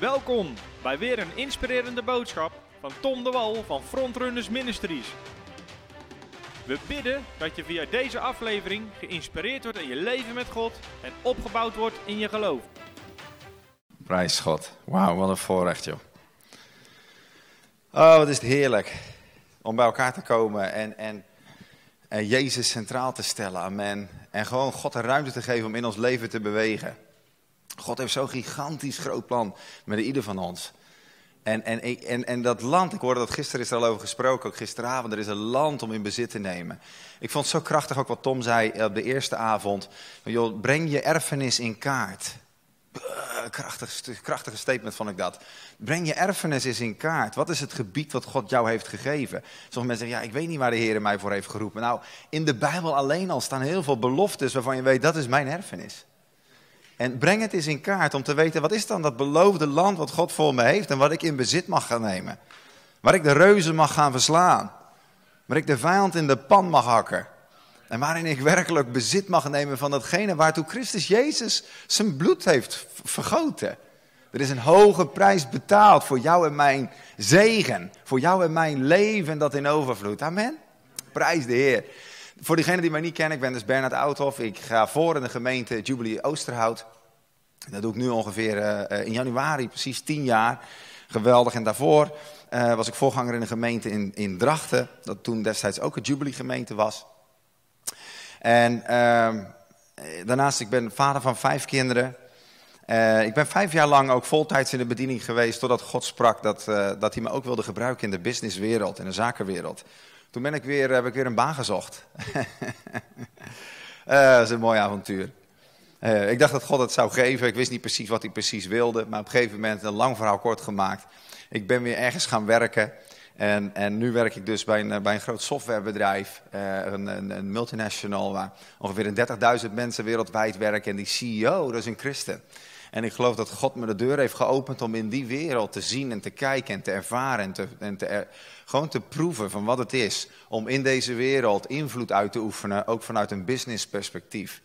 Welkom bij weer een inspirerende boodschap van Tom de Wal van Frontrunners Ministries. We bidden dat je via deze aflevering geïnspireerd wordt in je leven met God en opgebouwd wordt in je geloof. Prijs God. Wauw, wat een voorrecht joh. Oh, wat is het heerlijk om bij elkaar te komen en, en, en Jezus centraal te stellen. Amen. En gewoon God de ruimte te geven om in ons leven te bewegen. God heeft zo'n gigantisch groot plan met ieder van ons. En, en, en, en dat land, ik hoorde dat gisteren is er al over gesproken, ook gisteravond, er is een land om in bezit te nemen. Ik vond het zo krachtig ook wat Tom zei op de eerste avond. Joh, breng je erfenis in kaart. Krachtig, krachtige statement vond ik dat. Breng je erfenis eens in kaart. Wat is het gebied wat God jou heeft gegeven? Sommige mensen zeggen, ja, ik weet niet waar de Heer mij voor heeft geroepen. Nou, in de Bijbel alleen al staan heel veel beloftes waarvan je weet, dat is mijn erfenis. En breng het eens in kaart om te weten, wat is dan dat beloofde land wat God voor me heeft en wat ik in bezit mag gaan nemen. Waar ik de reuzen mag gaan verslaan. Waar ik de vijand in de pan mag hakken. En waarin ik werkelijk bezit mag nemen van datgene waartoe Christus Jezus zijn bloed heeft vergoten. Er is een hoge prijs betaald voor jou en mijn zegen. Voor jou en mijn leven dat in overvloed. Amen. Prijs de Heer. Voor diegenen die mij niet kennen, ik ben dus Bernard Oudhoff. Ik ga voor in de gemeente Jubilee Oosterhout. Dat doe ik nu ongeveer uh, in januari, precies tien jaar. Geweldig. En daarvoor uh, was ik voorganger in een gemeente in, in Drachten. Dat toen destijds ook een Jubilee gemeente was. En uh, daarnaast, ik ben vader van vijf kinderen. Ik ben vijf jaar lang ook voltijds in de bediening geweest, totdat God sprak dat, dat hij me ook wilde gebruiken in de businesswereld, in de zakenwereld. Toen ben ik weer, heb ik weer een baan gezocht. uh, dat is een mooi avontuur. Uh, ik dacht dat God het zou geven. Ik wist niet precies wat hij precies wilde. Maar op een gegeven moment, een lang verhaal kort gemaakt. Ik ben weer ergens gaan werken. En, en nu werk ik dus bij een, bij een groot softwarebedrijf. Een, een, een, multinational waar ongeveer 30.000 mensen wereldwijd werken. En die CEO, dat is een christen. En ik geloof dat God me de deur heeft geopend om in die wereld te zien en te kijken en te ervaren en, te, en te gewoon te proeven van wat het is om in deze wereld invloed uit te oefenen, ook vanuit een business perspectief.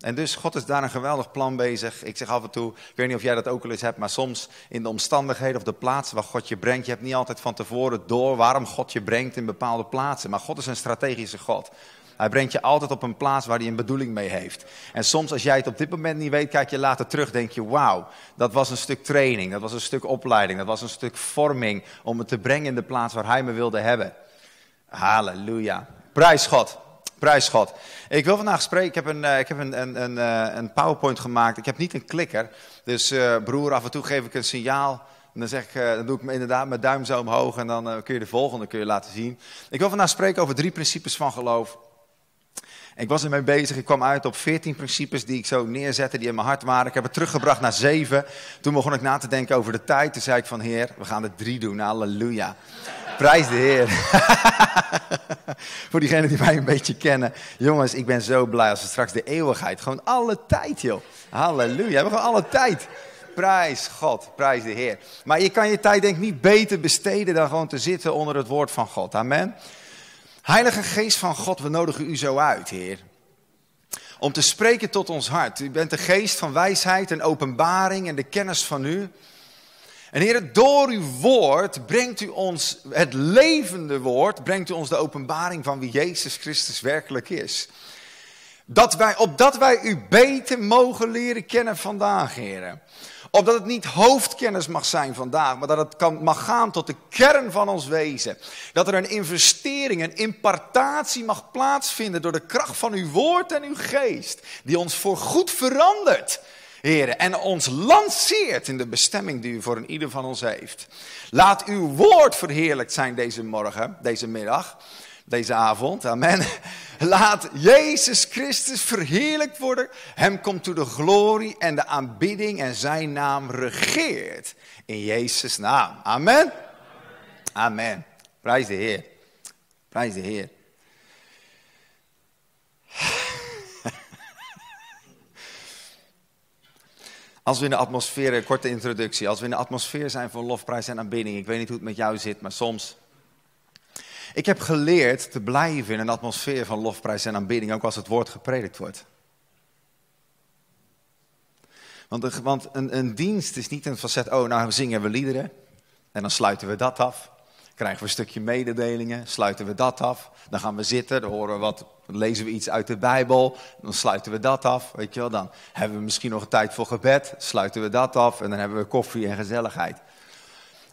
En dus God is daar een geweldig plan bezig. Ik zeg af en toe, ik weet niet of jij dat ook al eens hebt, maar soms in de omstandigheden of de plaatsen waar God je brengt, je hebt niet altijd van tevoren door waarom God je brengt in bepaalde plaatsen. Maar God is een strategische God. Hij brengt je altijd op een plaats waar hij een bedoeling mee heeft. En soms als jij het op dit moment niet weet, kijk je later terug, denk je, wauw, dat was een stuk training, dat was een stuk opleiding, dat was een stuk vorming om het te brengen in de plaats waar hij me wilde hebben. Halleluja. Prijs God. Prijs God. Ik wil vandaag spreken. Ik heb een, uh, ik heb een, een, een, uh, een PowerPoint gemaakt. Ik heb niet een klikker. Dus uh, broer, af en toe geef ik een signaal. En dan, zeg ik, dan doe ik inderdaad mijn duim zo omhoog. En dan kun je de volgende kun je laten zien. Ik wil vandaag spreken over drie principes van geloof. Ik was ermee bezig. Ik kwam uit op 14 principes die ik zo neerzette, die in mijn hart waren. Ik heb het teruggebracht naar 7. Toen begon ik na te denken over de tijd. Toen zei ik van, Heer, we gaan er drie doen. Halleluja. Prijs de Heer. Voor diegenen die mij een beetje kennen. Jongens, ik ben zo blij als we straks de eeuwigheid. Gewoon alle tijd, joh. Halleluja. We hebben gewoon alle tijd. Prijs God, prijs de Heer. Maar je kan je tijd denk ik niet beter besteden dan gewoon te zitten onder het woord van God. Amen. Heilige Geest van God, we nodigen u zo uit, Heer. Om te spreken tot ons hart. U bent de geest van wijsheid en openbaring en de kennis van u. En Heer, door uw woord brengt u ons het levende woord, brengt u ons de openbaring van wie Jezus Christus werkelijk is. Dat wij, opdat wij u beter mogen leren kennen vandaag, Heer. Opdat het niet hoofdkennis mag zijn vandaag, maar dat het kan, mag gaan tot de kern van ons wezen. Dat er een investering, een impartatie mag plaatsvinden door de kracht van uw woord en uw geest. Die ons voor goed verandert, heren. En ons lanceert in de bestemming die u voor een ieder van ons heeft. Laat uw woord verheerlijkt zijn deze morgen, deze middag deze avond. Amen. Laat Jezus Christus verheerlijkt worden. Hem komt toe de glorie en de aanbidding en zijn naam regeert. In Jezus' naam. Amen. Amen. Prijs de Heer. Prijs de Heer. Als we in de atmosfeer, korte introductie, als we in de atmosfeer zijn van lofprijs en aanbidding, ik weet niet hoe het met jou zit, maar soms ik heb geleerd te blijven in een atmosfeer van lofprijs en aanbidding, ook als het woord gepredikt wordt. Want, want een, een dienst is niet een facet, oh nou zingen we liederen en dan sluiten we dat af. Krijgen we een stukje mededelingen, sluiten we dat af. Dan gaan we zitten, dan horen we wat, lezen we iets uit de Bijbel, dan sluiten we dat af. Weet je wel, dan hebben we misschien nog een tijd voor gebed, sluiten we dat af en dan hebben we koffie en gezelligheid.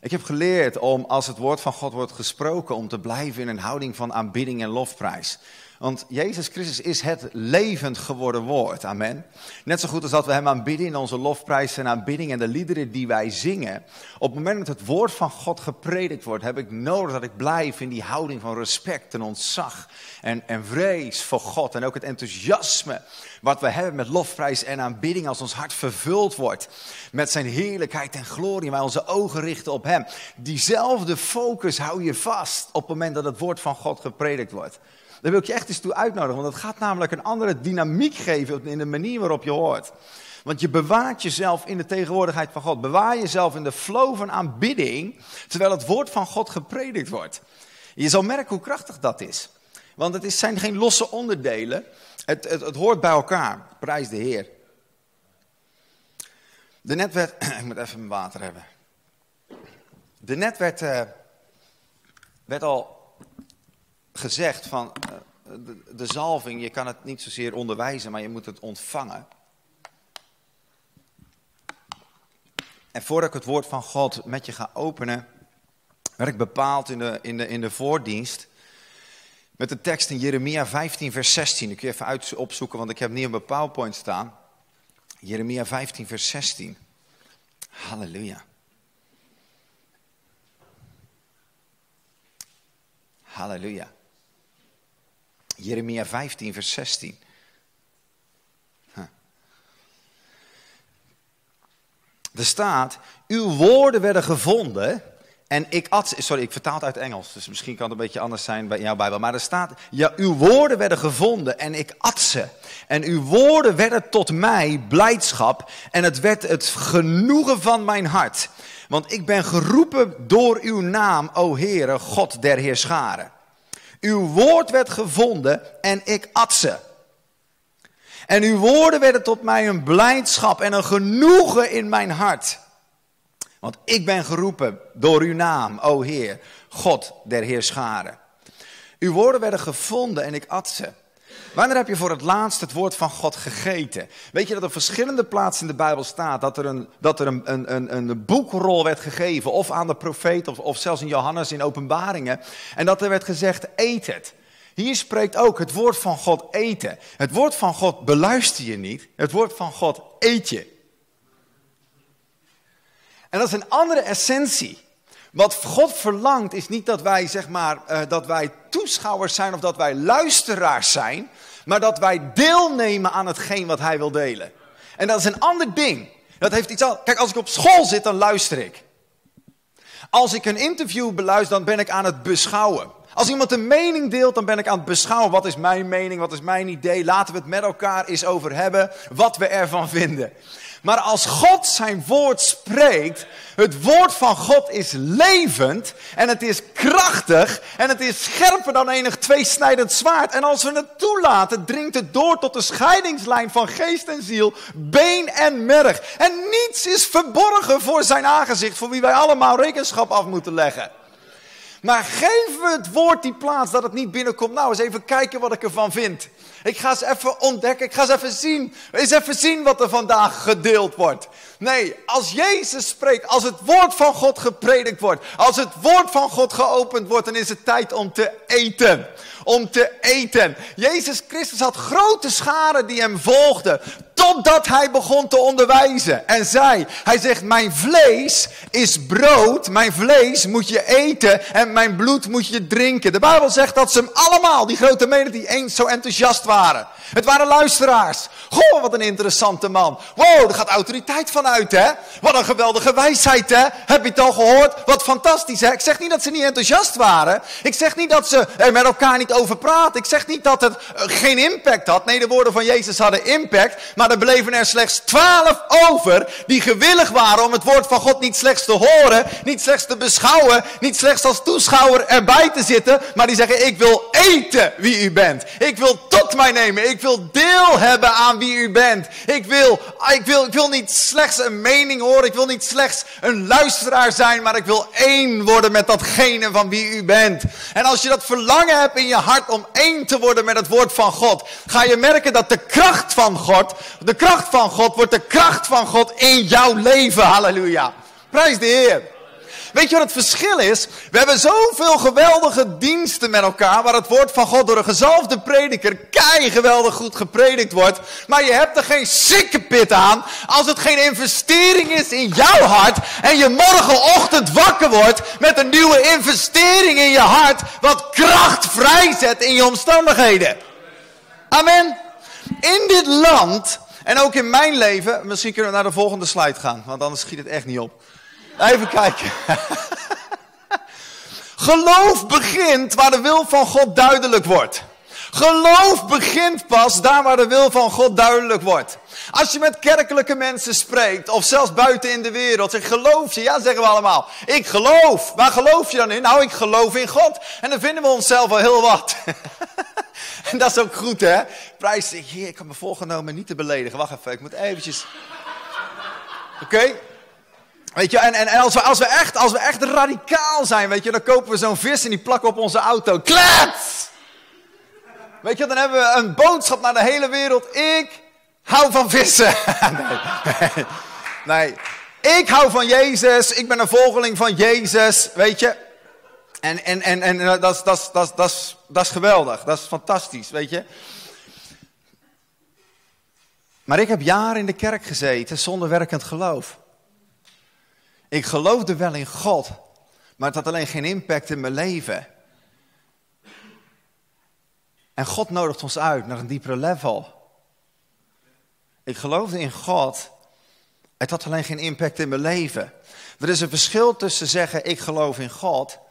Ik heb geleerd om, als het woord van God wordt gesproken, om te blijven in een houding van aanbidding en lofprijs. Want Jezus Christus is het levend geworden woord. Amen. Net zo goed als dat we hem aanbidden in onze lofprijs en aanbidding en de liederen die wij zingen. Op het moment dat het woord van God gepredikt wordt, heb ik nodig dat ik blijf in die houding van respect en ontzag en, en vrees voor God. En ook het enthousiasme wat we hebben met lofprijs en aanbidding als ons hart vervuld wordt met zijn heerlijkheid en glorie. En wij onze ogen richten op hem. Diezelfde focus hou je vast op het moment dat het woord van God gepredikt wordt. Daar wil ik je echt eens toe uitnodigen, want het gaat namelijk een andere dynamiek geven in de manier waarop je hoort. Want je bewaart jezelf in de tegenwoordigheid van God. Bewaar jezelf in de flow van aanbidding, terwijl het woord van God gepredikt wordt. Je zal merken hoe krachtig dat is. Want het zijn geen losse onderdelen. Het, het, het hoort bij elkaar. Prijs de Heer. De net werd... ik moet even mijn water hebben. De net werd, werd al gezegd van eh, de, zalving, je kan het niet zozeer onderwijzen, maar je moet het ontvangen. En voordat ik het woord van God met je ga openen, werd ik bepaald in de, in de, in de voordienst met de tekst in Jeremia 15, vers 16. Ik kun je even uit opzoeken, want ik heb niet op mijn PowerPoint staan. Jeremia 15, vers 16. Halleluja. Halleluja. Jeremia 15, vers 16. Er staat, uw woorden werden gevonden en ik at Sorry, ik vertaal het uit Engels, dus misschien kan het een beetje anders zijn bij jouw Bijbel. Maar er staat, ja, uw woorden werden gevonden en ik at ze. En uw woorden werden tot mij blijdschap en het werd het genoegen van mijn hart. Want ik ben geroepen door uw naam, o Heere, God der Heerscharen. Uw woord werd gevonden en ik at ze. En uw woorden werden tot mij een blijdschap en een genoegen in mijn hart. Want ik ben geroepen door uw naam, o Heer, God der Heerscharen. Uw woorden werden gevonden en ik at ze. Wanneer heb je voor het laatst het woord van God gegeten? Weet je dat op verschillende plaatsen in de Bijbel staat dat er een, dat er een, een, een, een boekrol werd gegeven, of aan de profeet, of, of zelfs in Johannes in openbaringen, en dat er werd gezegd, eet het. Hier spreekt ook het woord van God eten. Het woord van God beluister je niet, het woord van God eet je. En dat is een andere essentie. Wat God verlangt is niet dat wij, zeg maar, uh, dat wij toeschouwers zijn of dat wij luisteraars zijn, maar dat wij deelnemen aan hetgeen wat hij wil delen. En dat is een ander ding. Dat heeft iets al. Kijk, als ik op school zit, dan luister ik. Als ik een interview beluister, dan ben ik aan het beschouwen. Als iemand een mening deelt, dan ben ik aan het beschouwen. Wat is mijn mening? Wat is mijn idee? Laten we het met elkaar eens over hebben. Wat we ervan vinden. Maar als God zijn woord spreekt, het woord van God is levend en het is krachtig en het is scherper dan enig tweesnijdend zwaard. En als we het toelaten, dringt het door tot de scheidingslijn van geest en ziel, been en merg. En niets is verborgen voor zijn aangezicht, voor wie wij allemaal rekenschap af moeten leggen. Maar we het woord die plaats dat het niet binnenkomt. Nou, eens even kijken wat ik ervan vind. Ik ga eens even ontdekken, ik ga eens even zien. Eens even zien wat er vandaag gedeeld wordt. Nee, als Jezus spreekt, als het woord van God gepredikt wordt, als het woord van God geopend wordt, dan is het tijd om te eten. Om te eten. Jezus Christus had grote scharen die hem volgden. Totdat hij begon te onderwijzen. En zei, hij zegt, mijn vlees is brood, mijn vlees moet je eten en mijn bloed moet je drinken. De Bijbel zegt dat ze hem allemaal, die grote menen die eens zo enthousiast waren. Het waren luisteraars. Goh, wat een interessante man. Wow, er gaat autoriteit vanuit, hè? Wat een geweldige wijsheid, hè? Heb je het al gehoord? Wat fantastisch, hè? Ik zeg niet dat ze niet enthousiast waren. Ik zeg niet dat ze er met elkaar niet over praten. Ik zeg niet dat het eh, geen impact had. Nee, de woorden van Jezus hadden impact. Maar bleven er slechts twaalf over die gewillig waren om het woord van God niet slechts te horen, niet slechts te beschouwen, niet slechts als toeschouwer erbij te zitten, maar die zeggen ik wil eten wie u bent. Ik wil tot mij nemen. Ik wil deel hebben aan wie u bent. Ik wil, ik wil, ik wil niet slechts een mening horen, ik wil niet slechts een luisteraar zijn, maar ik wil één worden met datgene van wie u bent. En als je dat verlangen hebt in je hart om één te worden met het woord van God, ga je merken dat de kracht van God, de kracht van God wordt de kracht van God in jouw leven. Halleluja. Prijs de Heer. Weet je wat het verschil is? We hebben zoveel geweldige diensten met elkaar, waar het woord van God door een gezalfde prediker kei geweldig goed gepredikt wordt. Maar je hebt er geen sikkepit aan als het geen investering is in jouw hart en je morgenochtend wakker wordt met een nieuwe investering in je hart, wat kracht vrijzet in je omstandigheden. Amen. In dit land en ook in mijn leven, misschien kunnen we naar de volgende slide gaan, want anders schiet het echt niet op. Even kijken. Geloof begint waar de wil van God duidelijk wordt. Geloof begint pas daar waar de wil van God duidelijk wordt. Als je met kerkelijke mensen spreekt, of zelfs buiten in de wereld, zeg geloof je? Ja, zeggen we allemaal. Ik geloof. Waar geloof je dan in? Nou, ik geloof in God. En dan vinden we onszelf al heel wat. en dat is ook goed, hè? Prijs ik heb me voorgenomen niet te beledigen. Wacht even, ik moet eventjes... Oké? Weet je, en, en, en als, we, als, we echt, als we echt radicaal zijn, weet je, dan kopen we zo'n vis en die plakken op onze auto. Klets! Weet je, dan hebben we een boodschap naar de hele wereld. Ik hou van vissen. nee, nee. Ik hou van Jezus. Ik ben een volgeling van Jezus. Weet je. En, en, en, en is, dat, is, dat is geweldig. Dat is fantastisch, weet je. Maar ik heb jaren in de kerk gezeten zonder werkend geloof. Ik geloofde wel in God, maar het had alleen geen impact in mijn leven. En God nodigt ons uit naar een diepere level. Ik geloofde in God, het had alleen geen impact in mijn leven. Er is een verschil tussen zeggen ik geloof in God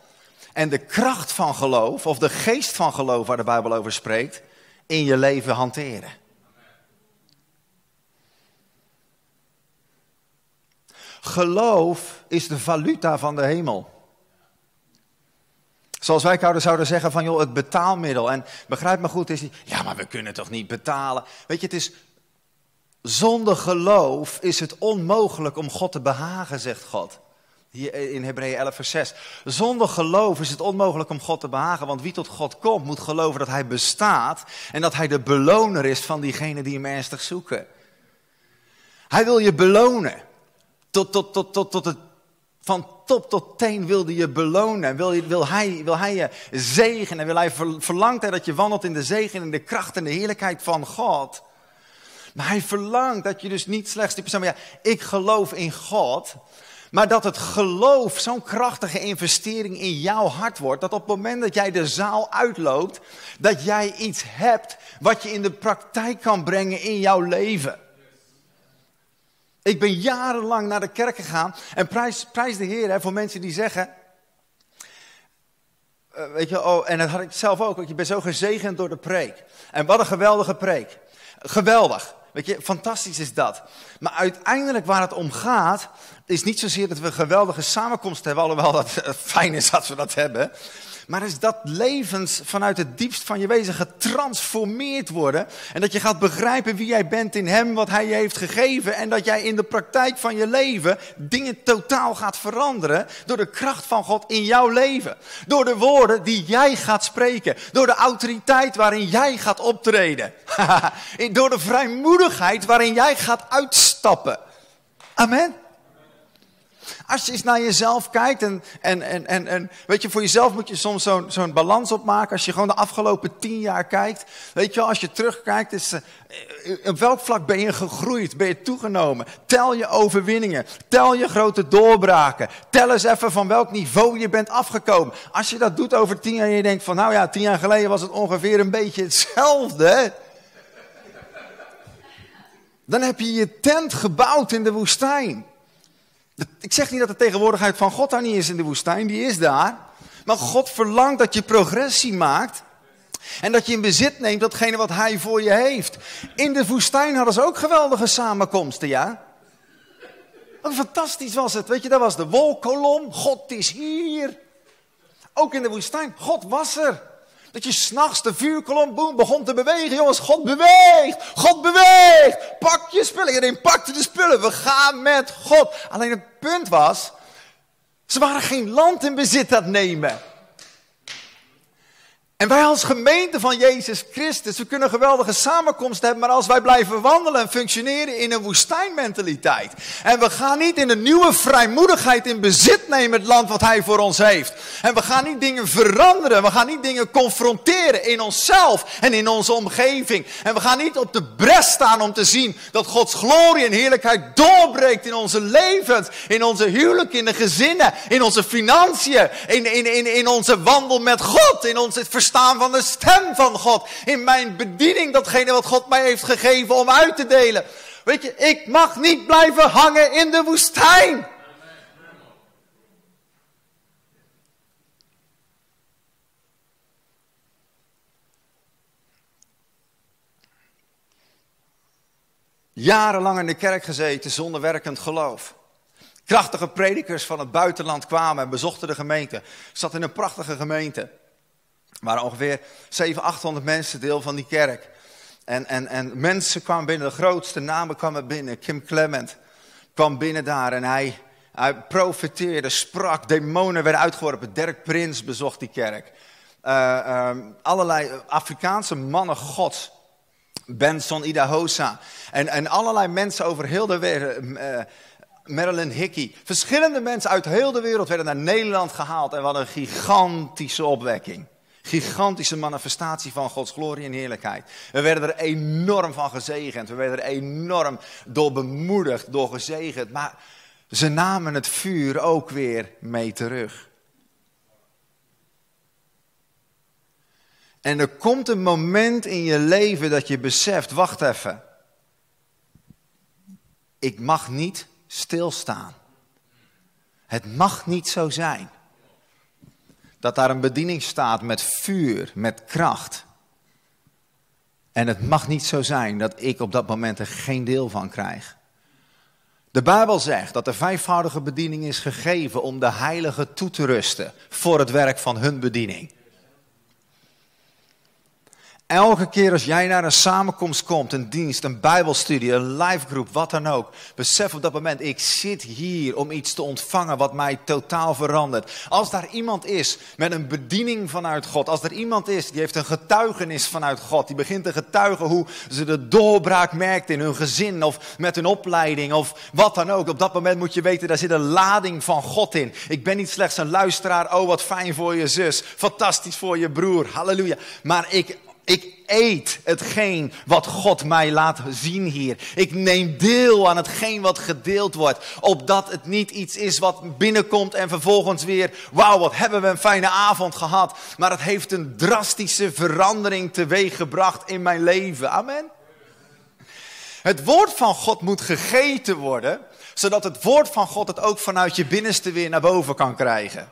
en de kracht van geloof, of de geest van geloof waar de Bijbel over spreekt, in je leven hanteren. Geloof is de valuta van de hemel. Zoals wij zouden zeggen van joh, het betaalmiddel. En begrijp me goed, is die, ja maar we kunnen toch niet betalen. Weet je, het is, zonder geloof is het onmogelijk om God te behagen, zegt God. Hier in Hebreeën 11 vers 6. Zonder geloof is het onmogelijk om God te behagen. Want wie tot God komt moet geloven dat hij bestaat. En dat hij de beloner is van diegenen die hem ernstig zoeken. Hij wil je belonen. Tot, tot, tot, tot, tot het, van top tot teen wilde je belonen. Wil, wil, hij, wil hij je zegenen. Wil hij verlangt hij dat je wandelt in de zegen en de kracht en de heerlijkheid van God. Maar hij verlangt dat je dus niet slechts die persoon, ja, ik geloof in God. Maar dat het geloof zo'n krachtige investering in jouw hart wordt. Dat op het moment dat jij de zaal uitloopt, dat jij iets hebt wat je in de praktijk kan brengen in jouw leven. Ik ben jarenlang naar de kerk gegaan en prijs, prijs de Heer hè, voor mensen die zeggen. Uh, weet je, oh, en dat had ik zelf ook, want je bent zo gezegend door de preek. En wat een geweldige preek. Geweldig. Weet je, fantastisch is dat. Maar uiteindelijk waar het om gaat, is niet zozeer dat we een geweldige samenkomst hebben, alhoewel dat fijn is dat we dat hebben. Maar is dat levens vanuit het diepst van je wezen getransformeerd worden. En dat je gaat begrijpen wie jij bent in Hem, wat Hij je heeft gegeven. En dat jij in de praktijk van je leven dingen totaal gaat veranderen. Door de kracht van God in jouw leven. Door de woorden die jij gaat spreken. Door de autoriteit waarin jij gaat optreden. door de vrijmoedigheid waarin jij gaat uitstappen. Amen. Als je eens naar jezelf kijkt en, en, en, en, weet je, voor jezelf moet je soms zo'n balans opmaken. Als je gewoon de afgelopen tien jaar kijkt, weet je als je terugkijkt, is, uh, op welk vlak ben je gegroeid, ben je toegenomen? Tel je overwinningen, tel je grote doorbraken, tel eens even van welk niveau je bent afgekomen. Als je dat doet over tien jaar en je denkt van, nou ja, tien jaar geleden was het ongeveer een beetje hetzelfde. Dan heb je je tent gebouwd in de woestijn. Ik zeg niet dat de tegenwoordigheid van God daar niet is in de woestijn, die is daar. Maar God verlangt dat je progressie maakt. En dat je in bezit neemt datgene wat hij voor je heeft. In de woestijn hadden ze ook geweldige samenkomsten, ja? Wat fantastisch was het. Weet je, dat was de wolkolom. God is hier. Ook in de woestijn. God was er. Dat je s'nachts de vuurkolom boem, begon te bewegen. Jongens, God beweegt. God beweegt. Pak je spullen. Iedereen pakte de spullen. We gaan met God. Alleen het punt was, ze waren geen land in bezit het nemen. En wij als gemeente van Jezus Christus, we kunnen geweldige samenkomsten hebben, maar als wij blijven wandelen en functioneren in een woestijnmentaliteit. En we gaan niet in een nieuwe vrijmoedigheid in bezit nemen het land wat Hij voor ons heeft. En we gaan niet dingen veranderen, we gaan niet dingen confronteren in onszelf en in onze omgeving. En we gaan niet op de bres staan om te zien dat Gods glorie en heerlijkheid doorbreekt in onze levens, in onze huwelijk, in de gezinnen, in onze financiën, in, in, in, in onze wandel met God, in onze verstaan van de stem van God. In mijn bediening, datgene wat God mij heeft gegeven om uit te delen. Weet je, ik mag niet blijven hangen in de woestijn. Jarenlang in de kerk gezeten zonder werkend geloof. Krachtige predikers van het buitenland kwamen en bezochten de gemeente. Ik zat in een prachtige gemeente. Waren ongeveer 700, 800 mensen deel van die kerk. En, en, en mensen kwamen binnen, de grootste namen kwamen binnen. Kim Clement kwam binnen daar en hij, hij profeteerde, sprak, demonen werden uitgeworpen. Dirk Prins bezocht die kerk. Uh, allerlei Afrikaanse mannen gods. Benson Idahosa. En, en allerlei mensen over heel de wereld. Uh, Marilyn Hickey. Verschillende mensen uit heel de wereld werden naar Nederland gehaald. En wat een gigantische opwekking. Gigantische manifestatie van Gods glorie en heerlijkheid. We werden er enorm van gezegend. We werden er enorm door bemoedigd, door gezegend. Maar ze namen het vuur ook weer mee terug. En er komt een moment in je leven dat je beseft, wacht even. Ik mag niet stilstaan. Het mag niet zo zijn dat daar een bediening staat met vuur, met kracht. En het mag niet zo zijn dat ik op dat moment er geen deel van krijg. De Bijbel zegt dat de vijfvoudige bediening is gegeven om de heiligen toe te rusten voor het werk van hun bediening. Elke keer als jij naar een samenkomst komt, een dienst, een bijbelstudie, een livegroep, wat dan ook. Besef op dat moment, ik zit hier om iets te ontvangen wat mij totaal verandert. Als daar iemand is met een bediening vanuit God, als er iemand is die heeft een getuigenis vanuit God, die begint te getuigen hoe ze de doorbraak merkt in hun gezin of met hun opleiding of wat dan ook. Op dat moment moet je weten, daar zit een lading van God in. Ik ben niet slechts een luisteraar, oh wat fijn voor je zus, fantastisch voor je broer, halleluja. Maar ik ik eet hetgeen wat God mij laat zien hier. Ik neem deel aan hetgeen wat gedeeld wordt. Opdat het niet iets is wat binnenkomt en vervolgens weer, wauw, wat hebben we een fijne avond gehad. Maar het heeft een drastische verandering teweeg gebracht in mijn leven. Amen. Het woord van God moet gegeten worden, zodat het woord van God het ook vanuit je binnenste weer naar boven kan krijgen.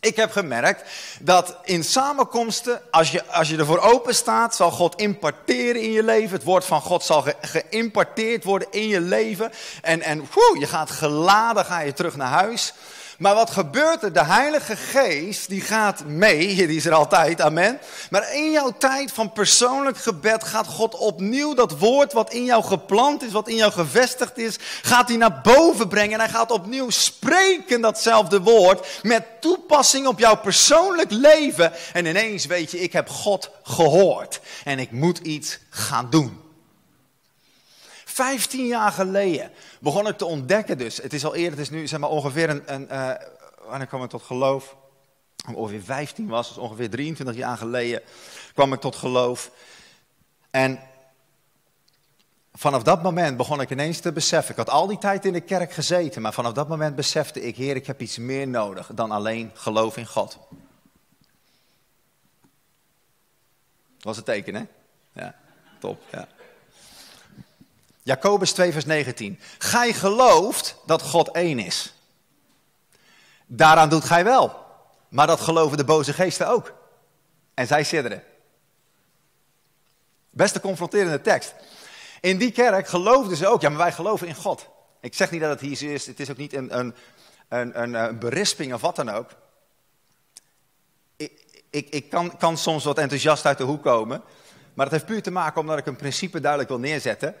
Ik heb gemerkt dat in samenkomsten, als je, als je ervoor open staat, zal God imparteren in je leven. Het woord van God zal ge, geïmparteerd worden in je leven. En, en woe, je gaat geladen, ga je terug naar huis. Maar wat gebeurt er? De Heilige Geest, die gaat mee, die is er altijd, amen. Maar in jouw tijd van persoonlijk gebed gaat God opnieuw dat woord wat in jou geplant is, wat in jou gevestigd is, gaat hij naar boven brengen. En hij gaat opnieuw spreken datzelfde woord met toepassing op jouw persoonlijk leven. En ineens weet je, ik heb God gehoord en ik moet iets gaan doen. Vijftien jaar geleden begon ik te ontdekken dus. Het is al eerder, het is nu zeg maar ongeveer een, een uh, wanneer kwam ik tot geloof? Ongeveer 15 was, dus ongeveer 23 jaar geleden kwam ik tot geloof. En vanaf dat moment begon ik ineens te beseffen. Ik had al die tijd in de kerk gezeten, maar vanaf dat moment besefte ik, Heer, ik heb iets meer nodig dan alleen geloof in God. Dat was het teken, hè? Ja, top, ja. Jacobus 2, vers 19. Gij gelooft dat God één is. Daaraan doet gij wel. Maar dat geloven de boze geesten ook. En zij sidderen. Best een confronterende tekst. In die kerk geloofden ze ook, ja, maar wij geloven in God. Ik zeg niet dat het hier is, het is ook niet een, een, een, een, een berisping of wat dan ook. Ik, ik, ik kan, kan soms wat enthousiast uit de hoek komen, maar dat heeft puur te maken omdat ik een principe duidelijk wil neerzetten.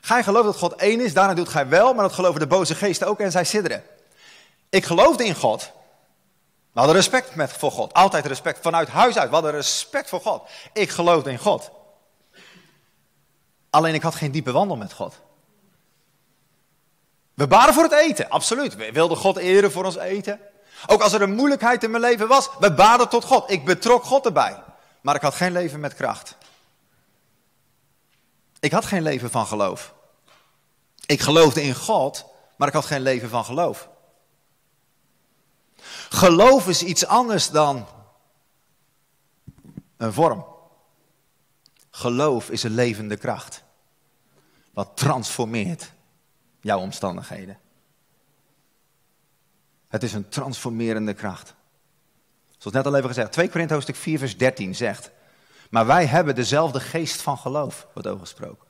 Gij gelooft dat God één is, daarna doet gij wel, maar dat geloven de boze geesten ook en zij sidderen. Ik geloofde in God. We hadden respect met, voor God. Altijd respect. Vanuit huis uit. We hadden respect voor God. Ik geloofde in God. Alleen ik had geen diepe wandel met God. We baden voor het eten, absoluut. We wilden God eren voor ons eten. Ook als er een moeilijkheid in mijn leven was, we baden tot God. Ik betrok God erbij. Maar ik had geen leven met kracht. Ik had geen leven van geloof. Ik geloofde in God, maar ik had geen leven van geloof. Geloof is iets anders dan een vorm. Geloof is een levende kracht. Wat transformeert jouw omstandigheden. Het is een transformerende kracht. Zoals net al even gezegd, 2 Korinthe hoofdstuk 4 vers 13 zegt. Maar wij hebben dezelfde geest van geloof, wordt over gesproken.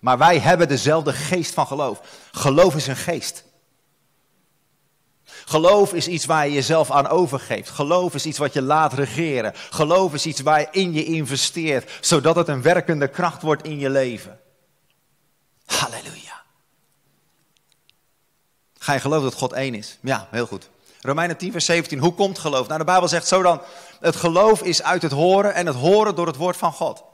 Maar wij hebben dezelfde geest van geloof. Geloof is een geest. Geloof is iets waar je jezelf aan overgeeft. Geloof is iets wat je laat regeren. Geloof is iets waar je in je investeert, zodat het een werkende kracht wordt in je leven. Halleluja. Ga je geloven dat God één is? Ja, heel goed. Romeinen 10, vers 17. Hoe komt geloof? Nou, de Bijbel zegt zo dan: het geloof is uit het horen en het horen door het woord van God.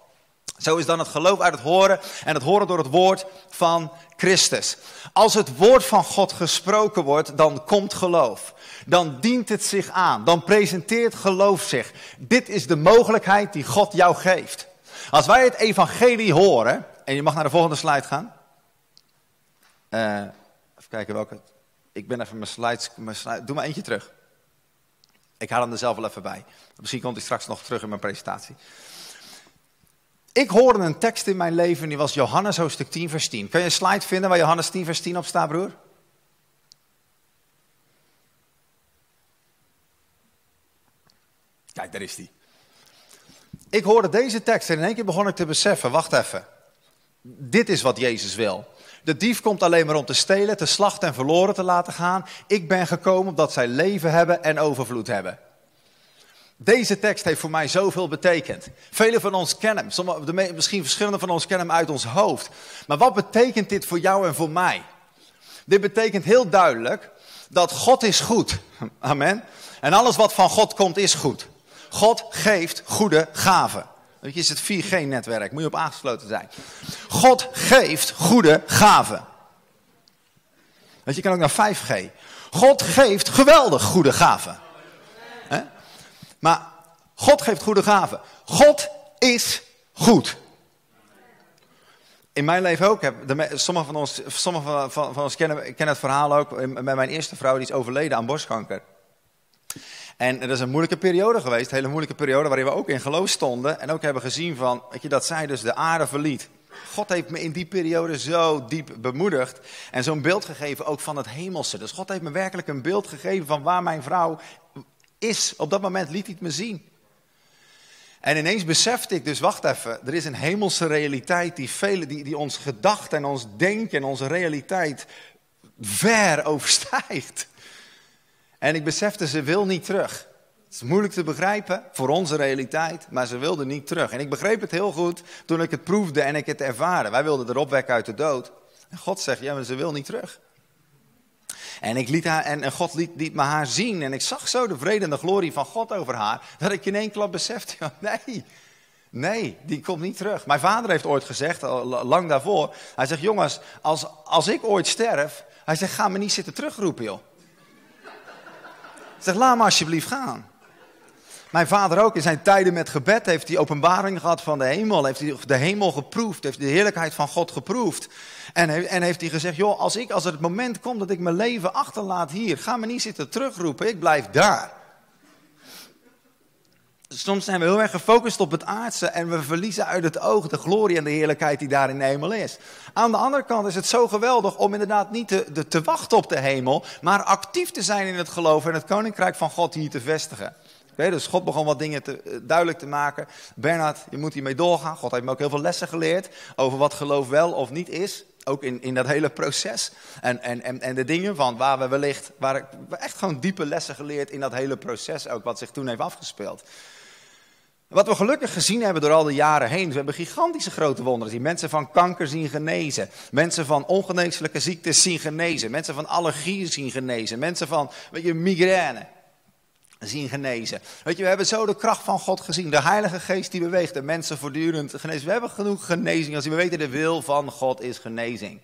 Zo is dan het geloof uit het horen en het horen door het woord van Christus. Als het woord van God gesproken wordt, dan komt geloof. Dan dient het zich aan. Dan presenteert geloof zich. Dit is de mogelijkheid die God jou geeft. Als wij het evangelie horen, en je mag naar de volgende slide gaan. Uh, even kijken welke. Ik ben even mijn slides, mijn. Doe maar eentje terug. Ik haal hem er zelf wel even bij. Misschien komt hij straks nog terug in mijn presentatie. Ik hoorde een tekst in mijn leven, die was Johannes hoofdstuk 10 vers 10. Kun je een slide vinden waar Johannes 10 vers 10 op staat, broer? Kijk, daar is die. Ik hoorde deze tekst en in één keer begon ik te beseffen, wacht even. Dit is wat Jezus wil. De dief komt alleen maar om te stelen, te slachten en verloren te laten gaan. Ik ben gekomen omdat zij leven hebben en overvloed hebben. Deze tekst heeft voor mij zoveel betekend. Velen van ons kennen hem, misschien verschillende van ons kennen hem uit ons hoofd. Maar wat betekent dit voor jou en voor mij? Dit betekent heel duidelijk dat God is goed. Amen. En alles wat van God komt is goed. God geeft goede gaven. Dat is het 4G-netwerk, moet je op aangesloten zijn. God geeft goede gaven. Want je kan ook naar 5G. God geeft geweldig goede gaven. Maar God geeft goede gaven. God is goed. In mijn leven ook. Sommigen van ons, sommige van, van, ons kennen, kennen het verhaal ook. Met mijn eerste vrouw, die is overleden aan borstkanker. En dat is een moeilijke periode geweest, een hele moeilijke periode waarin we ook in geloof stonden. En ook hebben gezien van, weet je, dat zij dus de aarde verliet. God heeft me in die periode zo diep bemoedigd en zo'n beeld gegeven ook van het hemelse. Dus God heeft me werkelijk een beeld gegeven van waar mijn vrouw is. Op dat moment liet hij het me zien. En ineens besefte ik dus, wacht even, er is een hemelse realiteit die, vele, die, die ons gedachten en ons denken en onze realiteit ver overstijgt. En ik besefte, ze wil niet terug. Het is moeilijk te begrijpen voor onze realiteit, maar ze wilde niet terug. En ik begreep het heel goed toen ik het proefde en ik het ervaren. Wij wilden erop wekken uit de dood. En God zegt, ja, maar ze wil niet terug. En, ik liet haar, en, God liet, liet me haar zien. En ik zag zo de vrede en de glorie van God over haar. Dat ik in één klap besefte, nee, nee, die komt niet terug. Mijn vader heeft ooit gezegd, lang daarvoor. Hij zegt, jongens, als, als ik ooit sterf. Hij zegt, ga me niet zitten terugroepen, joh. Zeg, laat me alsjeblieft gaan. Mijn vader ook in zijn tijden met gebed heeft hij openbaring gehad van de hemel. Heeft hij de hemel geproefd, heeft de heerlijkheid van God geproefd. En, en heeft hij gezegd, joh, als, ik, als het moment komt dat ik mijn leven achterlaat hier, ga me niet zitten terugroepen, ik blijf daar. Soms zijn we heel erg gefocust op het aardse en we verliezen uit het oog de glorie en de heerlijkheid die daar in de hemel is. Aan de andere kant is het zo geweldig om inderdaad niet te, te wachten op de hemel, maar actief te zijn in het geloof en het koninkrijk van God hier te vestigen. Okay, dus God begon wat dingen te, eh, duidelijk te maken. Bernard, je moet hiermee doorgaan. God heeft me ook heel veel lessen geleerd over wat geloof wel of niet is. Ook in, in dat hele proces. En, en, en, en de dingen van waar we wellicht, waar ik echt gewoon diepe lessen geleerd in dat hele proces ook, wat zich toen heeft afgespeeld. Wat we gelukkig gezien hebben door al die jaren heen, we hebben gigantische grote wonderen zien. Mensen van kanker zien genezen. Mensen van ongeneeslijke ziektes zien genezen. Mensen van allergieën zien genezen. Mensen van weet je, migraine zien genezen. Weet je, we hebben zo de kracht van God gezien. De Heilige Geest die beweegt de mensen voortdurend genezen. We hebben genoeg genezing. Als we weten, de wil van God is genezing.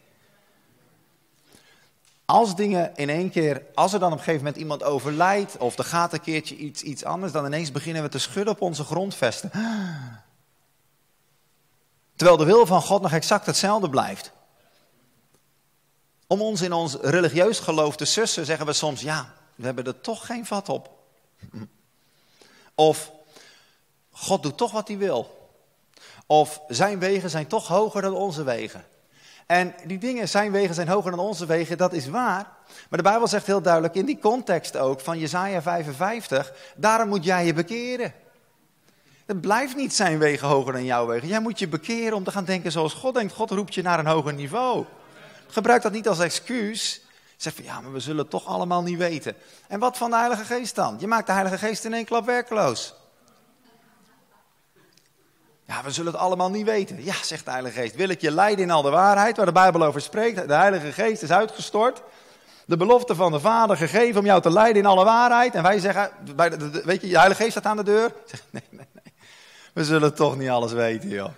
Als dingen in één keer, als er dan op een gegeven moment iemand overlijdt, of er gaat een keertje iets, iets anders, dan ineens beginnen we te schudden op onze grondvesten. Terwijl de wil van God nog exact hetzelfde blijft. Om ons in ons religieus geloof te sussen, zeggen we soms, ja, we hebben er toch geen vat op. Of God doet toch wat hij wil. Of zijn wegen zijn toch hoger dan onze wegen. En die dingen, zijn wegen zijn hoger dan onze wegen, dat is waar. Maar de Bijbel zegt heel duidelijk in die context ook van Jezaja 55, daarom moet jij je bekeren. Het blijft niet zijn wegen hoger dan jouw wegen. Jij moet je bekeren om te gaan denken zoals God denkt. God roept je naar een hoger niveau. Gebruik dat niet als excuus. Zeg van ja, maar we zullen het toch allemaal niet weten. En wat van de Heilige Geest dan? Je maakt de Heilige Geest in één klap werkloos. Ja, we zullen het allemaal niet weten. Ja, zegt de Heilige Geest. Wil ik je leiden in al de waarheid, waar de Bijbel over spreekt. De Heilige Geest is uitgestort. De belofte van de Vader gegeven om jou te leiden in alle waarheid. En wij zeggen, weet je, de Heilige Geest staat aan de deur. Nee, nee, nee. We zullen toch niet alles weten, joh.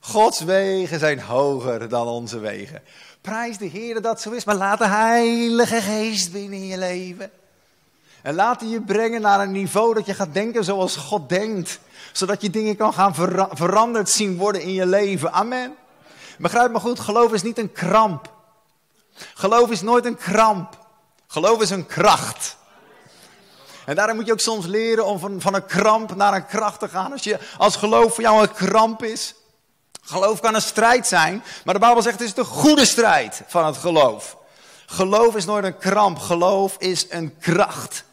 Gods wegen zijn hoger dan onze wegen. Prijs de Heer dat zo is, maar laat de Heilige Geest binnen in je leven. En hij je brengen naar een niveau dat je gaat denken zoals God denkt. Zodat je dingen kan gaan veranderd zien worden in je leven. Amen. Begrijp me goed, geloof is niet een kramp. Geloof is nooit een kramp. Geloof is een kracht. En daarom moet je ook soms leren om van, van een kramp naar een kracht te gaan. Als, je, als geloof voor jou een kramp is. Geloof kan een strijd zijn, maar de Bijbel zegt het is de goede strijd van het geloof. Geloof is nooit een kramp, geloof is een kracht.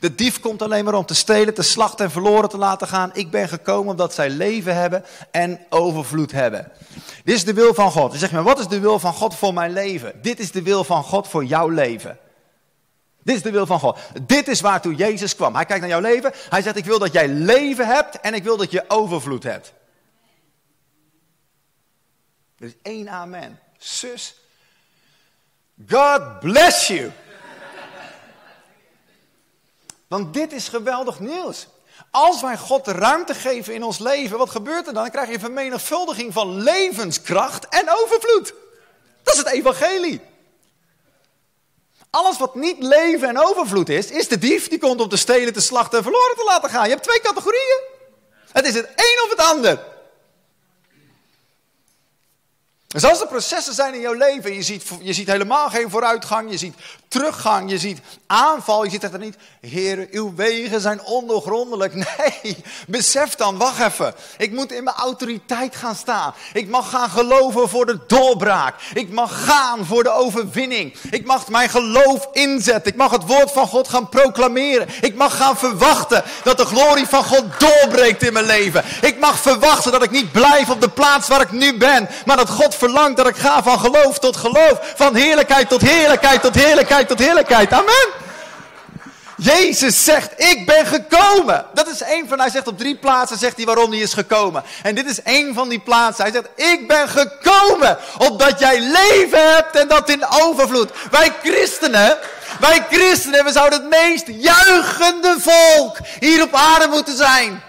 De dief komt alleen maar om te stelen, te slachten en verloren te laten gaan. Ik ben gekomen omdat zij leven hebben en overvloed hebben. Dit is de wil van God. Dan zeg je maar, wat is de wil van God voor mijn leven? Dit is de wil van God voor jouw leven. Dit is de wil van God. Dit is waartoe Jezus kwam. Hij kijkt naar jouw leven. Hij zegt, ik wil dat jij leven hebt en ik wil dat je overvloed hebt. Er is één amen. Zus, God bless you. Want dit is geweldig nieuws. Als wij God ruimte geven in ons leven, wat gebeurt er dan? Dan krijg je een vermenigvuldiging van levenskracht en overvloed. Dat is het evangelie. Alles wat niet leven en overvloed is, is de dief die komt om te stelen, te slachten en verloren te laten gaan. Je hebt twee categorieën. Het is het een of het ander. Dus als er processen zijn in jouw leven, je ziet, je ziet helemaal geen vooruitgang, je ziet teruggang, je ziet aanval, je ziet er niet, Heer, uw wegen zijn ondoorgrondelijk. Nee, besef dan, wacht even, ik moet in mijn autoriteit gaan staan. Ik mag gaan geloven voor de doorbraak. Ik mag gaan voor de overwinning. Ik mag mijn geloof inzetten. Ik mag het woord van God gaan proclameren. Ik mag gaan verwachten dat de glorie van God doorbreekt in mijn leven. Ik mag verwachten dat ik niet blijf op de plaats waar ik nu ben, maar dat God verlangt dat ik ga van geloof tot geloof, van heerlijkheid tot heerlijkheid tot heerlijkheid tot heerlijkheid. Amen. Jezus zegt, ik ben gekomen. Dat is één van, hij zegt op drie plaatsen, zegt hij waarom hij is gekomen. En dit is één van die plaatsen. Hij zegt, ik ben gekomen, opdat jij leven hebt en dat in overvloed. Wij christenen, wij christenen, we zouden het meest juichende volk hier op aarde moeten zijn.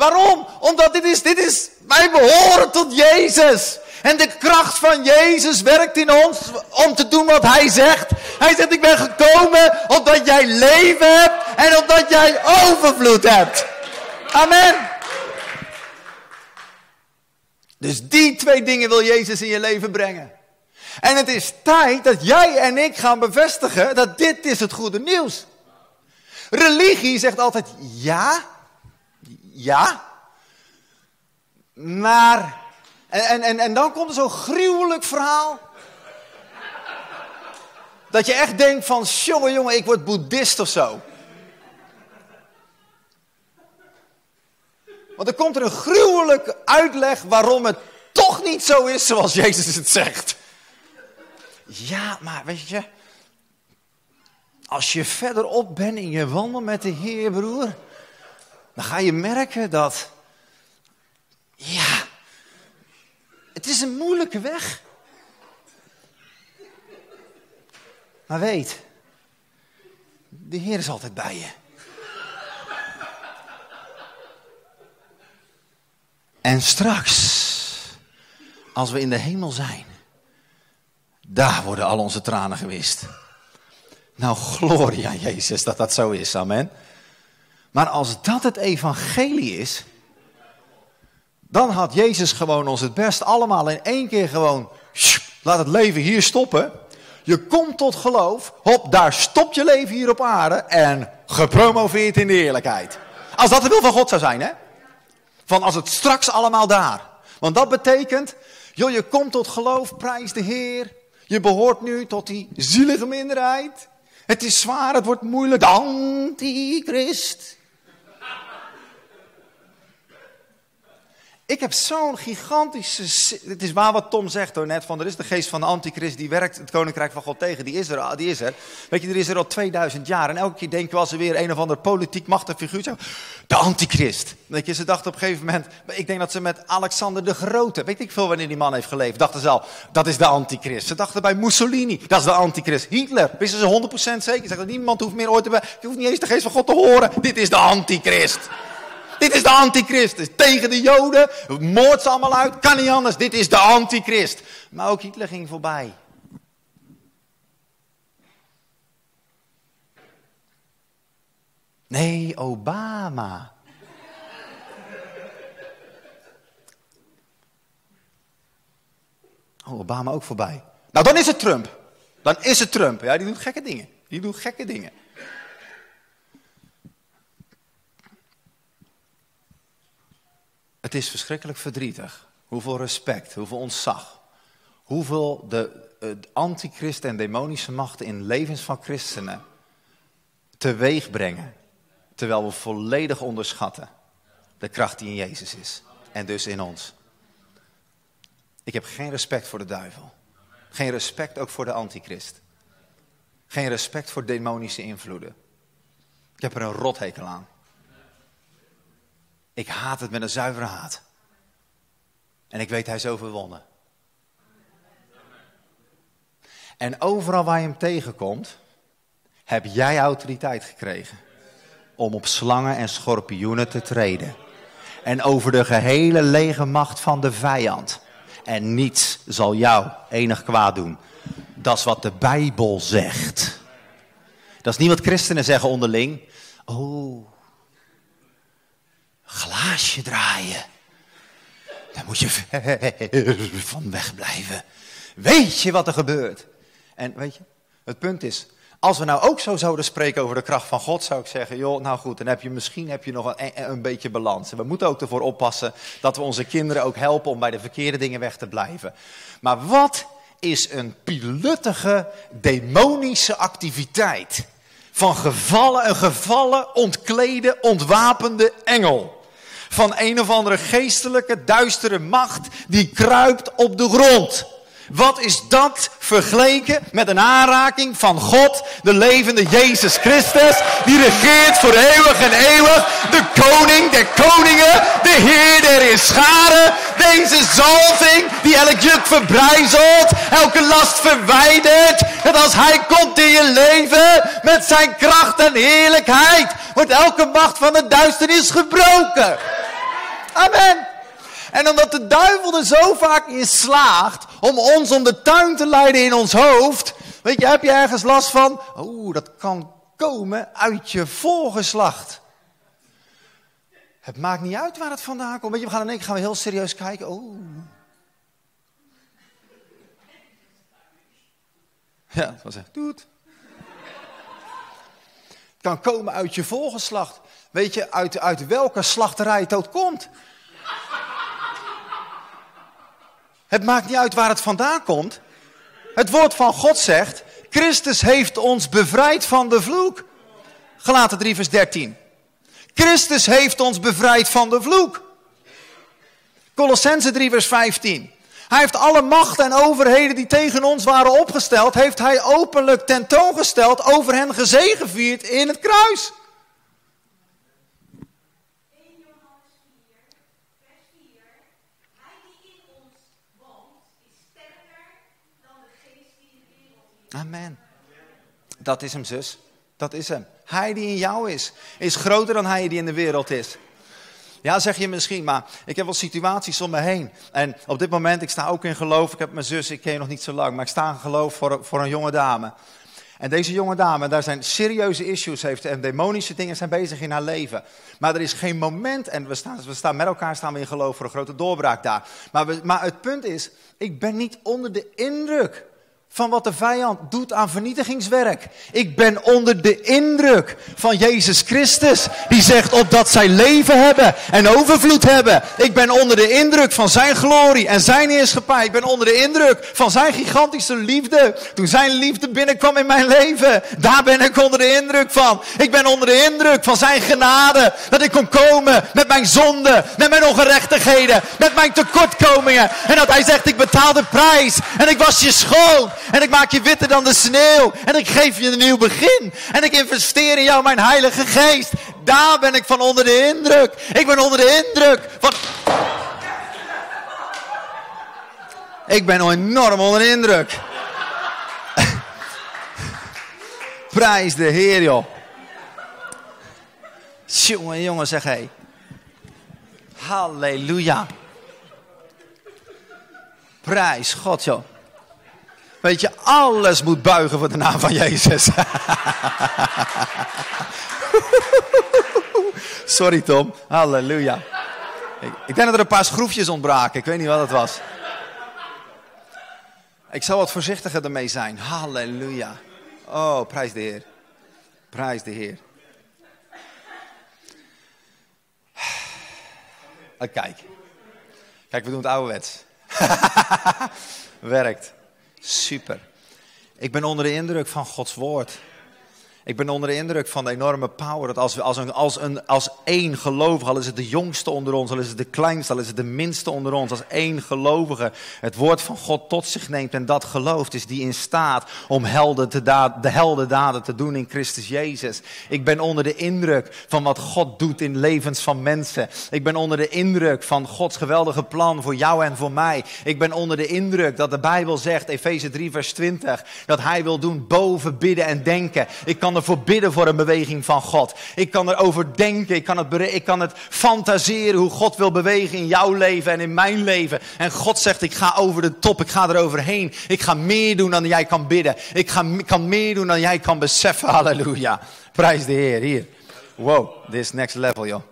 Waarom? Omdat dit is, dit is, wij behoren tot Jezus. En de kracht van Jezus werkt in ons om te doen wat Hij zegt. Hij zegt, ik ben gekomen omdat jij leven hebt en omdat jij overvloed hebt. Amen. Dus die twee dingen wil Jezus in je leven brengen. En het is tijd dat jij en ik gaan bevestigen dat dit is het goede nieuws. Religie zegt altijd ja, ja, maar en, en, en dan komt er zo'n gruwelijk verhaal. Dat je echt denkt van, jongen, jongen, ik word boeddhist of zo. Want er komt er een gruwelijke uitleg waarom het toch niet zo is zoals Jezus het zegt. Ja, maar weet je, als je verderop bent in je wandel met de Heer, broer, dan ga je merken dat, ja, het is een moeilijke weg. Maar weet, de Heer is altijd bij je. En straks, als we in de hemel zijn, daar worden al onze tranen gewist. Nou, gloria Jezus dat dat zo is, amen. Maar als dat het evangelie is, dan had Jezus gewoon ons het best allemaal in één keer gewoon, laat het leven hier stoppen. Je komt tot geloof, hop, daar stopt je leven hier op aarde en gepromoveerd in de eerlijkheid. Als dat de wil van God zou zijn, hè? Van als het straks allemaal daar. Want dat betekent, joh, je komt tot geloof, prijs de Heer. Je behoort nu tot die zielige minderheid. Het is zwaar, het wordt moeilijk. De antichrist. Ik heb zo'n gigantische. Het is waar wat Tom zegt hoor net. Van er is de geest van de antichrist die werkt het koninkrijk van God tegen. Die is er. Die is er. Weet je, er is er al 2000 jaar. En elke keer denken we als er weer een of ander politiek machtig figuur. De antichrist. Weet je, ze dachten op een gegeven moment. Ik denk dat ze met Alexander de Grote. Weet ik veel wanneer die man heeft geleefd. Dachten ze al. Dat is de antichrist. Ze dachten bij Mussolini. Dat is de antichrist. Hitler. Wisten ze 100% zeker. Zeggen niemand hoeft meer ooit te. Je hoeft niet eens de geest van God te horen. Dit is de antichrist. Dit is de antichrist. Tegen de joden. Moord ze allemaal uit. Kan niet anders. Dit is de antichrist. Maar ook Hitler ging voorbij. Nee, Obama. Oh, Obama ook voorbij. Nou, dan is het Trump. Dan is het Trump. Ja, die doet gekke dingen. Die doet gekke dingen. Het is verschrikkelijk verdrietig. Hoeveel respect, hoeveel ontzag. Hoeveel de, de antichrist en demonische machten in levens van christenen teweeg brengen. Terwijl we volledig onderschatten de kracht die in Jezus is. En dus in ons. Ik heb geen respect voor de duivel. Geen respect ook voor de antichrist. Geen respect voor demonische invloeden. Ik heb er een rothekel aan. Ik haat het met een zuivere haat. En ik weet, hij is overwonnen. En overal waar je hem tegenkomt, heb jij autoriteit gekregen. Om op slangen en schorpioenen te treden. En over de gehele lege macht van de vijand. En niets zal jou enig kwaad doen. Dat is wat de Bijbel zegt. Dat is niet wat christenen zeggen onderling. Oh, glaasje draaien. Daar moet je van wegblijven. Weet je wat er gebeurt? En weet je, het punt is, als we nou ook zo zouden spreken over de kracht van God, zou ik zeggen, joh, nou goed, dan heb je misschien heb je nog een, een beetje balans. En we moeten ook ervoor oppassen dat we onze kinderen ook helpen om bij de verkeerde dingen weg te blijven. Maar wat is een piluttige, demonische activiteit van gevallen, een gevallen, ontklede, ontwapende engel? Van een of andere geestelijke, duistere macht die kruipt op de grond. Wat is dat vergeleken met een aanraking van God, de levende Jezus Christus, die regeert voor eeuwig en eeuwig, de koning der koningen, de Heer der scharen, deze zalving die elk juk verbrijzelt, elke last verwijdert, en als hij komt in je leven met zijn kracht en heerlijkheid, wordt elke macht van de duisternis gebroken. Amen. En omdat de duivel er zo vaak in slaagt om ons om de tuin te leiden in ons hoofd. Weet je, heb je ergens last van? Oeh, dat kan komen uit je voorgeslacht. Het maakt niet uit waar het vandaan komt. Weet je, we gaan in één keer gaan we heel serieus kijken. Oeh. Ja, dat was echt. Doet. Het kan komen uit je voorgeslacht. Weet je, uit, uit welke slachterij het ook komt. Het maakt niet uit waar het vandaan komt. Het woord van God zegt, Christus heeft ons bevrijd van de vloek. Gelaten 3 vers 13. Christus heeft ons bevrijd van de vloek. Colossense 3 vers 15. Hij heeft alle machten en overheden die tegen ons waren opgesteld, heeft hij openlijk tentoongesteld, over hen gezegevierd in het kruis. Amen. Dat is hem, zus. Dat is hem. Hij die in jou is, is groter dan hij die in de wereld is. Ja, zeg je misschien, maar ik heb wel situaties om me heen. En op dit moment, ik sta ook in geloof. Ik heb mijn zus, ik ken je nog niet zo lang, maar ik sta in geloof voor, voor een jonge dame. En deze jonge dame, daar zijn serieuze issues heeft en demonische dingen zijn bezig in haar leven. Maar er is geen moment, en we staan, we staan met elkaar staan we in geloof voor een grote doorbraak daar. Maar, we, maar het punt is, ik ben niet onder de indruk van wat de vijand doet aan vernietigingswerk. Ik ben onder de indruk van Jezus Christus, die zegt opdat zij leven hebben en overvloed hebben. Ik ben onder de indruk van zijn glorie en zijn heerschappij. Ik ben onder de indruk van zijn gigantische liefde. Toen zijn liefde binnenkwam in mijn leven, daar ben ik onder de indruk van. Ik ben onder de indruk van zijn genade, dat ik kon komen met mijn zonden, met mijn ongerechtigheden, met mijn tekortkomingen. En dat hij zegt, ik betaal de prijs en ik was je schoon. En ik maak je witter dan de sneeuw. En ik geef je een nieuw begin. En ik investeer in jou mijn heilige geest. Daar ben ik van onder de indruk. Ik ben onder de indruk. Ik ben enorm onder de indruk. Prijs de Heer, joh. Jongen, jongen, zeg hé. Halleluja. Prijs God, joh. Weet je, alles moet buigen voor de naam van Jezus. Sorry Tom, halleluja. Ik denk dat er een paar schroefjes ontbraken, ik weet niet wat het was. Ik zal wat voorzichtiger ermee zijn. Halleluja. Oh, prijs de Heer. Prijs de Heer. Kijk. Kijk, we doen het ouderwets. Werkt. Super. Ik ben onder de indruk van Gods woord. Ik ben onder de indruk van de enorme power. Dat als we als, een, als, een, als één gelovige, al is het de jongste onder ons, al is het de kleinste, al is het de minste onder ons, als één gelovige het woord van God tot zich neemt en dat gelooft, is die in staat om helden te daad, de heldendaden te doen in Christus Jezus. Ik ben onder de indruk van wat God doet in levens van mensen. Ik ben onder de indruk van Gods geweldige plan voor jou en voor mij. Ik ben onder de indruk dat de Bijbel zegt, Efeze 3 vers 20, dat Hij wil doen boven bidden en denken. Ik kan ervoor bidden voor een beweging van God. Ik kan erover denken, ik kan, het, ik kan het fantaseren hoe God wil bewegen in jouw leven en in mijn leven. En God zegt, ik ga over de top, ik ga eroverheen. Ik ga meer doen dan jij kan bidden. Ik ga, kan meer doen dan jij kan beseffen. Halleluja. Prijs de Heer, hier. Wow, this is next level, joh.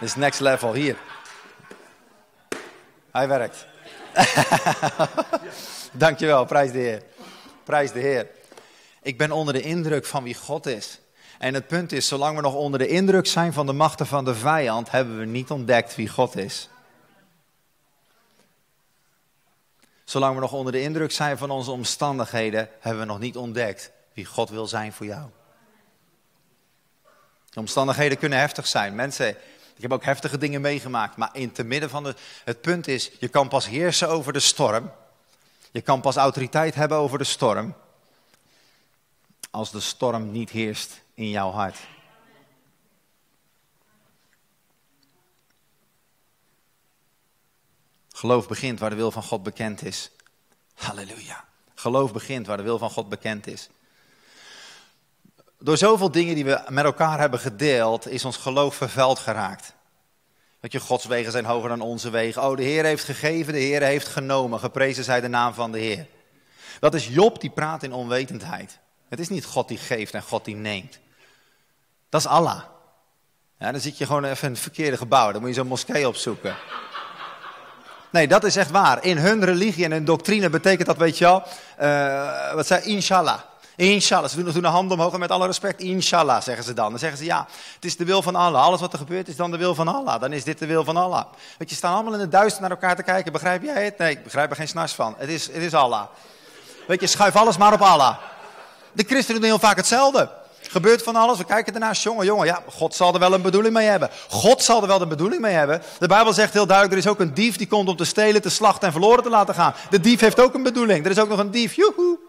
This next level, hier. Hij werkt. Dankjewel, prijs de Heer. Prijs de Heer. Ik ben onder de indruk van wie God is. En het punt is, zolang we nog onder de indruk zijn van de machten van de vijand, hebben we niet ontdekt wie God is. Zolang we nog onder de indruk zijn van onze omstandigheden, hebben we nog niet ontdekt wie God wil zijn voor jou. De omstandigheden kunnen heftig zijn. Mensen, ik heb ook heftige dingen meegemaakt, maar in te midden van de, het punt is, je kan pas heersen over de storm. Je kan pas autoriteit hebben over de storm als de storm niet heerst in jouw hart. Geloof begint waar de wil van God bekend is. Halleluja. Geloof begint waar de wil van God bekend is. Door zoveel dingen die we met elkaar hebben gedeeld, is ons geloof vervuild geraakt. Dat je, Gods wegen zijn hoger dan onze wegen. Oh, de Heer heeft gegeven, de Heer heeft genomen. Geprezen zij de naam van de Heer. Dat is Job die praat in onwetendheid. Het is niet God die geeft en God die neemt. Dat is Allah. Ja, dan zit je gewoon even in het verkeerde gebouw. Dan moet je zo'n moskee opzoeken. Nee, dat is echt waar. In hun religie en hun doctrine betekent dat, weet je wel, uh, wat zei inshallah. Inshallah. Ze doen, de hand omhoog en met alle respect, inshallah, zeggen ze dan. Dan zeggen ze, ja, het is de wil van Allah. Alles wat er gebeurt is dan de wil van Allah. Dan is dit de wil van Allah. Want je, staan allemaal in het duister naar elkaar te kijken. Begrijp jij het? Nee, ik begrijp er geen snars van. Het is, het is Allah. Weet je, schuif alles maar op Allah. De christenen doen heel vaak hetzelfde. Gebeurt van alles, we kijken ernaast, jongen, jongen, ja, God zal er wel een bedoeling mee hebben. God zal er wel een bedoeling mee hebben. De Bijbel zegt heel duidelijk, er is ook een dief die komt om te stelen, te slachten en verloren te laten gaan. De dief heeft ook een bedoeling. Er is ook nog een dief, joehoe.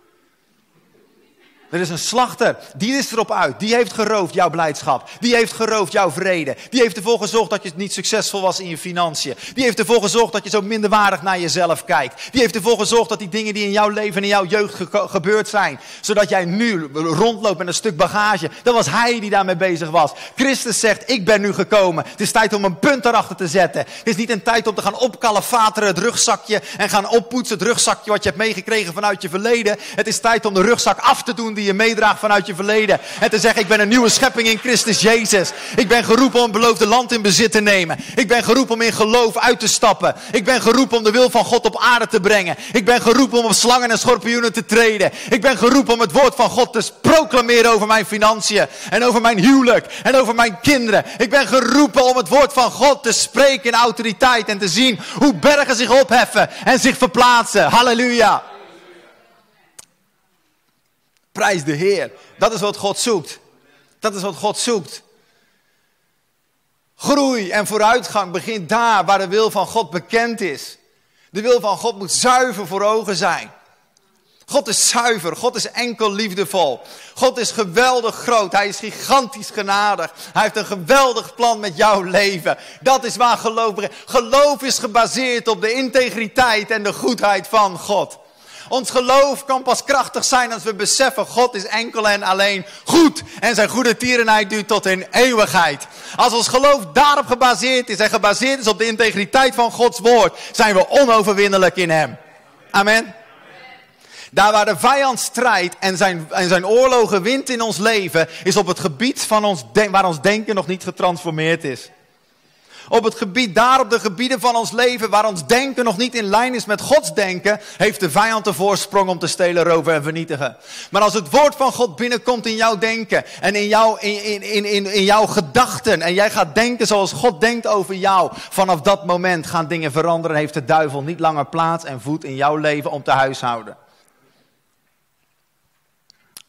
Er is een slachter, die is erop uit. Die heeft geroofd jouw blijdschap. Die heeft geroofd jouw vrede. Die heeft ervoor gezorgd dat je niet succesvol was in je financiën. Die heeft ervoor gezorgd dat je zo minderwaardig naar jezelf kijkt. Die heeft ervoor gezorgd dat die dingen die in jouw leven en in jouw jeugd gebeurd zijn, zodat jij nu rondloopt met een stuk bagage, dat was hij die daarmee bezig was. Christus zegt, ik ben nu gekomen. Het is tijd om een punt erachter te zetten. Het is niet een tijd om te gaan opkalefateren het rugzakje en gaan oppoetsen het rugzakje wat je hebt meegekregen vanuit je verleden. Het is tijd om de rugzak af te doen die je meedraagt vanuit je verleden. En te zeggen, ik ben een nieuwe schepping in Christus Jezus. Ik ben geroepen om het beloofde land in bezit te nemen. Ik ben geroepen om in geloof uit te stappen. Ik ben geroepen om de wil van God op aarde te brengen. Ik ben geroepen om op slangen en schorpioenen te treden. Ik ben geroepen om het woord van God te proclameren over mijn financiën. En over mijn huwelijk. En over mijn kinderen. Ik ben geroepen om het woord van God te spreken in autoriteit. En te zien hoe bergen zich opheffen en zich verplaatsen. Halleluja. Prijs de Heer. Dat is wat God zoekt. Dat is wat God zoekt. Groei en vooruitgang begint daar waar de wil van God bekend is. De wil van God moet zuiver voor ogen zijn. God is zuiver, God is enkel liefdevol. God is geweldig groot, Hij is gigantisch genadig. Hij heeft een geweldig plan met jouw leven. Dat is waar geloof begint. Geloof is gebaseerd op de integriteit en de goedheid van God. Ons geloof kan pas krachtig zijn als we beseffen, God is enkel en alleen goed. En zijn goede tierenheid duurt tot in eeuwigheid. Als ons geloof daarop gebaseerd is en gebaseerd is op de integriteit van Gods woord, zijn we onoverwinnelijk in hem. Amen. Daar waar de vijand strijdt en zijn, en zijn oorlogen wint in ons leven, is op het gebied van ons, waar ons denken nog niet getransformeerd is. Op het gebied, daar op de gebieden van ons leven waar ons denken nog niet in lijn is met Gods denken, heeft de vijand de voorsprong om te stelen, roven en vernietigen. Maar als het woord van God binnenkomt in jouw denken en in, jouw, in, in, in, in jouw gedachten en jij gaat denken zoals God denkt over jou, vanaf dat moment gaan dingen veranderen en heeft de duivel niet langer plaats en voet in jouw leven om te huishouden.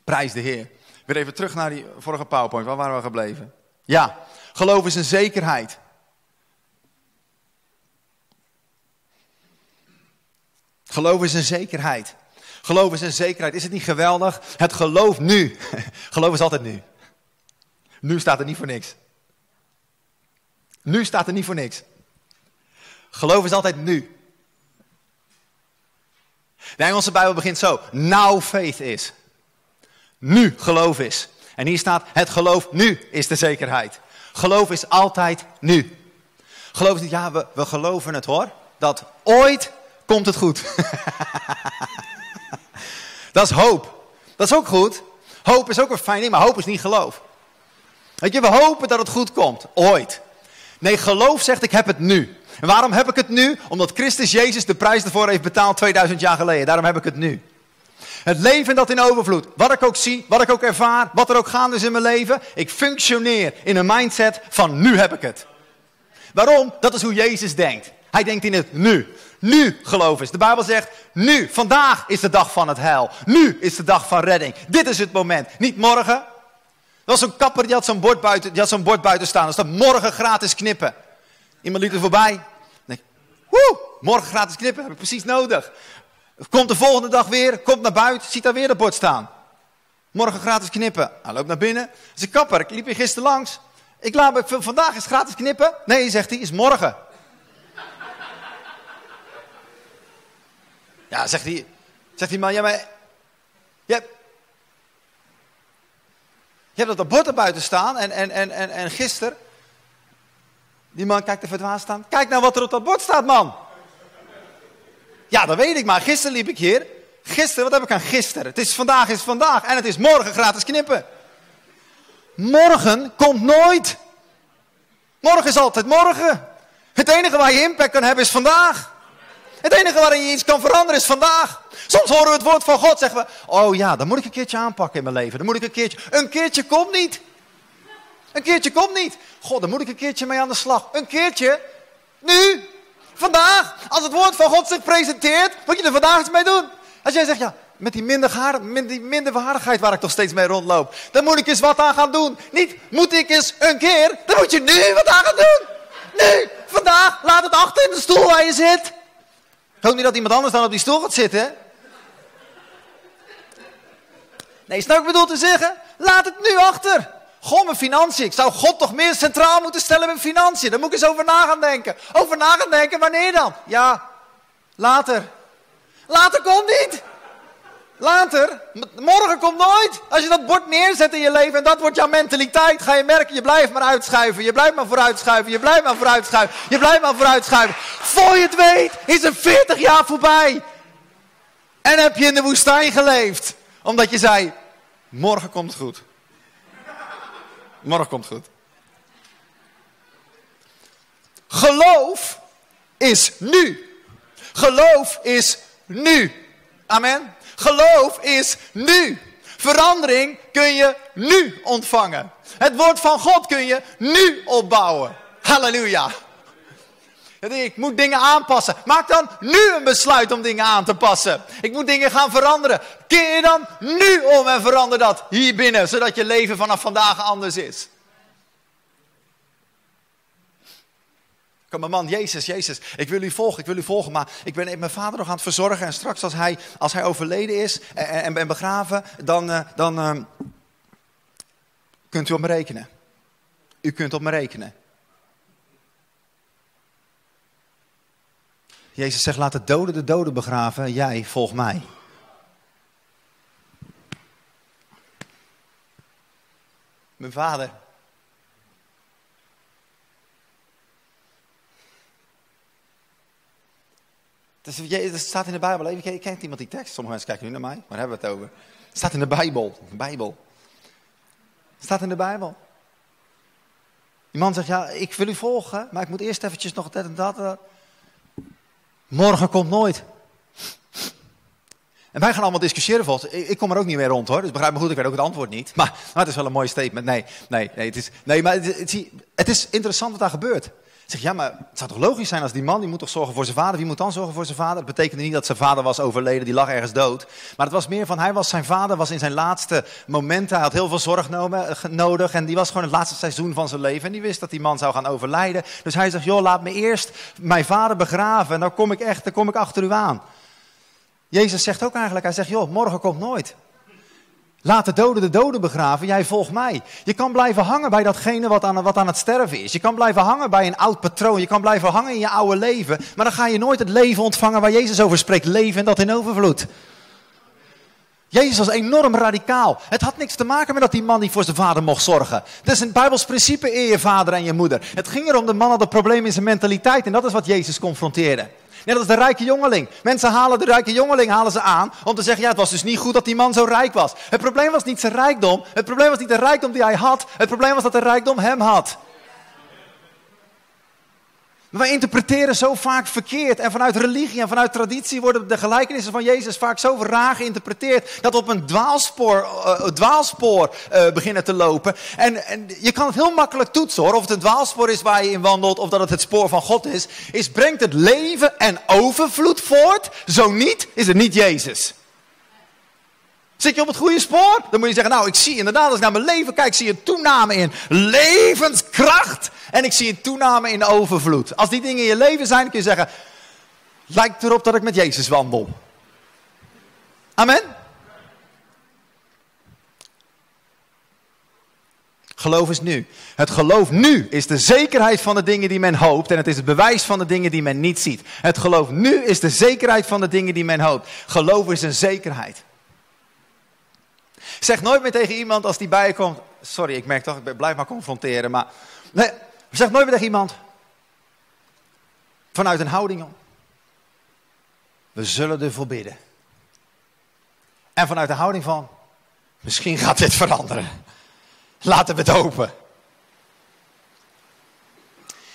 Prijs de Heer. Weer even terug naar die vorige PowerPoint. Waar waren we gebleven? Ja, geloof is een zekerheid. Geloof is een zekerheid. Geloof is een zekerheid. Is het niet geweldig? Het geloof nu. Geloof is altijd nu. Nu staat er niet voor niks. Nu staat er niet voor niks. Geloof is altijd nu. De Engelse Bijbel begint zo. Now faith is. Nu geloof is. En hier staat, het geloof nu is de zekerheid. Geloof is altijd nu. Geloof is niet, ja, we, we geloven het hoor. Dat ooit komt het goed. dat is hoop. Dat is ook goed. Hoop is ook een fijn ding, maar hoop is niet geloof. Weet je, we hopen dat het goed komt. Ooit. Nee, geloof zegt ik heb het nu. En waarom heb ik het nu? Omdat Christus Jezus de prijs ervoor heeft betaald 2000 jaar geleden. Daarom heb ik het nu. Het leven dat in overvloed. Wat ik ook zie, wat ik ook ervaar, wat er ook gaande is in mijn leven. Ik functioneer in een mindset van nu heb ik het. Waarom? Dat is hoe Jezus denkt. Hij denkt in het nu. Nu geloof is. De Bijbel zegt, nu, vandaag is de dag van het heil. Nu is de dag van redding. Dit is het moment. Niet morgen. Er was zo'n kapper die had zo'n bord buiten, die had zo'n bord buiten staan. Er staat morgen gratis knippen. Iemand liep er voorbij. Denk, woe, morgen gratis knippen, heb ik precies nodig. Komt de volgende dag weer, komt naar buiten, ziet daar weer het bord staan. Morgen gratis knippen. Hij loopt naar binnen. Zegt kapper, ik liep hier gisteren langs. Ik laat me, vandaag is gratis knippen. Nee, zegt hij, is morgen. Ja, zegt hij, zegt die man, ja maar, je hebt, je hebt dat bord er buiten staan en, en, en, en, en gisteren, die man kijkt er verdwaasd staan. Kijk nou wat er op dat bord staat, man. Ja, dat weet ik, maar gisteren liep ik hier. Gisteren, wat heb ik aan gisteren? Het is vandaag is vandaag en het is morgen gratis knippen. Morgen komt nooit. Morgen is altijd morgen. Het enige waar je impact kan hebben is vandaag. Het enige waarin je iets kan veranderen is vandaag. Soms horen we het woord van God, zeggen we, oh ja, dan moet ik een keertje aanpakken in mijn leven. Dan moet ik een keertje, een keertje komt niet. Een keertje komt niet. God, dan moet ik een keertje mee aan de slag. Een keertje, nu, vandaag. Als het woord van God zich presenteert, moet je er vandaag iets mee doen. Als jij zegt, ja, met die, minderwaardig, met waar ik toch steeds mee rondloop. Daar moet ik eens wat aan gaan doen. Niet, moet ik eens een keer, daar moet je nu wat aan gaan doen. Nu, vandaag, laat het achter in de stoel waar je zit. Hoop niet dat iemand anders dan op die stoel gaat zitten. Nee, snap ik bedoel te zeggen? Laat het nu achter. Goh, mijn financiën. Ik zou God toch meer centraal moeten stellen met financiën. Daar moet ik eens over na gaan denken. Over na gaan denken, wanneer dan? Ja, later. Later komt niet. Later, morgen komt nooit. Als je dat bord neerzet in je leven en dat wordt jouw mentaliteit, ga je merken, je blijft maar uitschuiven. Je blijft maar vooruitschuiven. Je blijft maar vooruitschuiven. Je blijft maar vooruitschuiven. Voor je het weet, is er 40 jaar voorbij. En heb je in de woestijn geleefd. Omdat je zei, morgen komt het goed. Morgen komt het goed. Geloof is nu. Geloof is nu. Amen. Geloof is nu. Verandering kun je nu ontvangen. Het woord van God kun je nu opbouwen. Halleluja. Ik moet dingen aanpassen. Maak dan nu een besluit om dingen aan te passen. Ik moet dingen gaan veranderen. Keer je dan nu om en verander dat hier binnen, zodat je leven vanaf vandaag anders is. Mijn man, Jezus, Jezus, ik wil u volgen, ik wil u volgen, maar ik ben mijn vader nog aan het verzorgen en straks als hij, als hij overleden is en, en ben begraven, dan, uh, dan uh, kunt u op me rekenen. U kunt op me rekenen. Jezus zegt, laat de doden de doden begraven, jij volg mij. Mijn vader. Dus, het staat in de Bijbel. Even, kent iemand die tekst? Sommige mensen kijken nu naar mij. Waar hebben we het over? Het staat in de Bijbel. De Bijbel. Het staat in de Bijbel. Die man zegt, ja, ik wil u volgen, maar ik moet eerst eventjes nog dat en dat. Morgen komt nooit. En wij gaan allemaal discussiëren volgens. Ik, kom er ook niet meer rond hoor. Dus begrijp me goed, ik weet ook het antwoord niet. Maar, maar het is wel een mooi statement. Nee, nee, nee. Het is, nee maar het, het is interessant wat daar gebeurt. Zeg, ja, maar het zou toch logisch zijn als die man, die moet toch zorgen voor zijn vader. Wie moet dan zorgen voor zijn vader? Dat betekende niet dat zijn vader was overleden, die lag ergens dood. Maar het was meer van, hij was, zijn vader was in zijn laatste momenten, hij had heel veel zorg nodig. En die was gewoon het laatste seizoen van zijn leven. En die wist dat die man zou gaan overlijden. Dus hij zegt, joh, laat me eerst mijn vader begraven. En dan kom ik echt, dan kom ik achter u aan. Jezus zegt ook eigenlijk, hij zegt, joh, morgen komt nooit. Laat de doden de doden begraven, jij volgt mij. Je kan blijven hangen bij datgene wat aan, wat aan het sterven is. Je kan blijven hangen bij een oud patroon. Je kan blijven hangen in je oude leven. Maar dan ga je nooit het leven ontvangen waar Jezus over spreekt. Leven en dat in overvloed. Jezus was enorm radicaal. Het had niks te maken met dat die man niet voor zijn vader mocht zorgen. Dat is een Bijbels principe, eer je vader en je moeder. Het ging erom, de man had een probleem in zijn mentaliteit. En dat is wat Jezus confronteerde. Net als de rijke jongeling. Mensen halen de rijke jongeling halen ze aan om te zeggen, ja het was dus niet goed dat die man zo rijk was. Het probleem was niet zijn rijkdom. Het probleem was niet de rijkdom die hij had. Het probleem was dat de rijkdom hem had. Wij interpreteren zo vaak verkeerd. En vanuit religie en vanuit traditie worden de gelijkenissen van Jezus vaak zo raar geïnterpreteerd. Dat op een dwaalspoor, uh, dwaalspoor uh, beginnen te lopen. En, en, je kan het heel makkelijk toetsen hoor. Of het een dwaalspoor is waar je in wandelt. Of dat het het spoor van God is. Is brengt het leven en overvloed voort. Zo niet is het niet Jezus. Zit je op het goede spoor? Dan moet je zeggen, nou ik zie inderdaad als ik naar mijn leven kijk, zie je een toename in levenskracht. En ik zie een toename in overvloed. Als die dingen in je leven zijn, kun je zeggen, lijkt erop dat ik met Jezus wandel. Amen. Geloof is nu. Het geloof nu is de zekerheid van de dingen die men hoopt. En het is het bewijs van de dingen die men niet ziet. Het geloof nu is de zekerheid van de dingen die men hoopt. Geloof is een zekerheid. Zeg nooit meer tegen iemand als die bij je komt. Sorry, ik merk toch, ik blijf maar confronteren. Maar nee, zeg nooit meer tegen iemand. Vanuit een houding om. We zullen ervoor bidden. En vanuit de houding van. Misschien gaat dit veranderen. Laten we het open.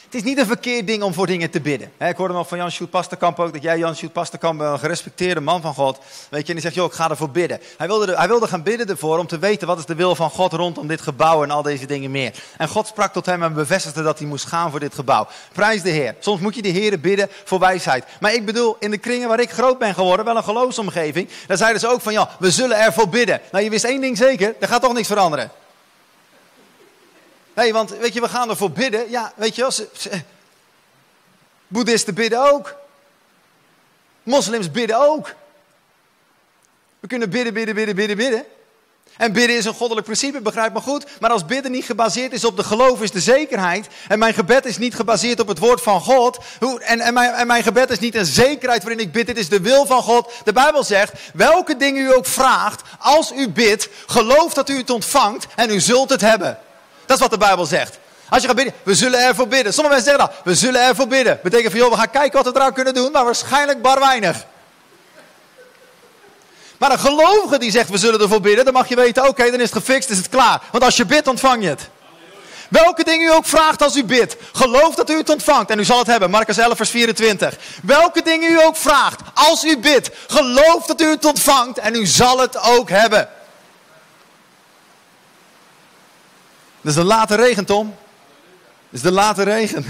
Het is niet een verkeerd ding om voor dingen te bidden. ik hoorde nog van Jan Sjoerd Pasterkamp ook, dat jij Jan Sjoerd Pasterkamp, een gerespecteerde man van God, weet je, en die zegt, joh, ik ga ervoor bidden. Hij wilde, hij wilde gaan bidden ervoor om te weten wat is de wil van God rondom dit gebouw en al deze dingen meer. En God sprak tot hem en bevestigde dat hij moest gaan voor dit gebouw. Prijs de Heer. Soms moet je de Heer bidden voor wijsheid. Maar ik bedoel, in de kringen waar ik groot ben geworden, wel een geloofsomgeving, daar zeiden ze ook van, ja, we zullen ervoor bidden. Nou, je wist één ding zeker, er gaat toch niks veranderen. Nee, want weet je, we gaan ervoor bidden. Ja, weet je wel, Boeddhisten bidden ook. Moslims bidden ook. We kunnen bidden, bidden, bidden, bidden, bidden. En bidden is een goddelijk principe, begrijp me goed. Maar als bidden niet gebaseerd is op de geloof, is de zekerheid. En mijn gebed is niet gebaseerd op het woord van God. En, en, mijn, en mijn gebed is niet een zekerheid waarin ik bid. Het is de wil van God. De Bijbel zegt, welke dingen u ook vraagt, als u bidt, geloof dat u het ontvangt en u zult het hebben. Dat is wat de Bijbel zegt. Als je gaat bidden, we zullen ervoor bidden. Sommige mensen zeggen dat, we zullen ervoor bidden. Betekent van, joh, we gaan kijken wat we eraan kunnen doen, maar waarschijnlijk bar weinig. Maar een gelovige die zegt, we zullen ervoor bidden, dan mag je weten, oké, dan is het gefixt, is het klaar. Want als je bidt, ontvang je het. Welke dingen u ook vraagt als u bidt, geloof dat u het ontvangt en u zal het hebben. Marcus 11, vers 24. Welke dingen u ook vraagt als u bidt, geloof dat u het ontvangt en u zal het ook hebben. Dat is de late regen, Tom. Dat is de late regen.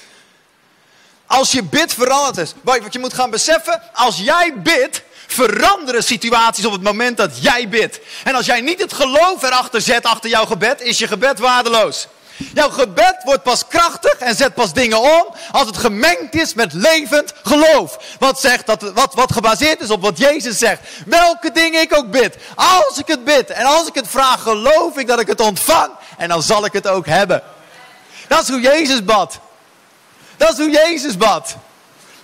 als je bidt, verandert het. Wat je moet gaan beseffen, als jij bidt, veranderen situaties op het moment dat jij bidt. En als jij niet het geloof erachter zet, achter jouw gebed, is je gebed waardeloos. Jouw gebed wordt pas krachtig en zet pas dingen om als het gemengd is met levend geloof. Wat, zegt dat, wat, wat gebaseerd is op wat Jezus zegt. Welke dingen ik ook bid. Als ik het bid en als ik het vraag, geloof ik dat ik het ontvang. En dan zal ik het ook hebben. Dat is hoe Jezus bad. Dat is hoe Jezus bad.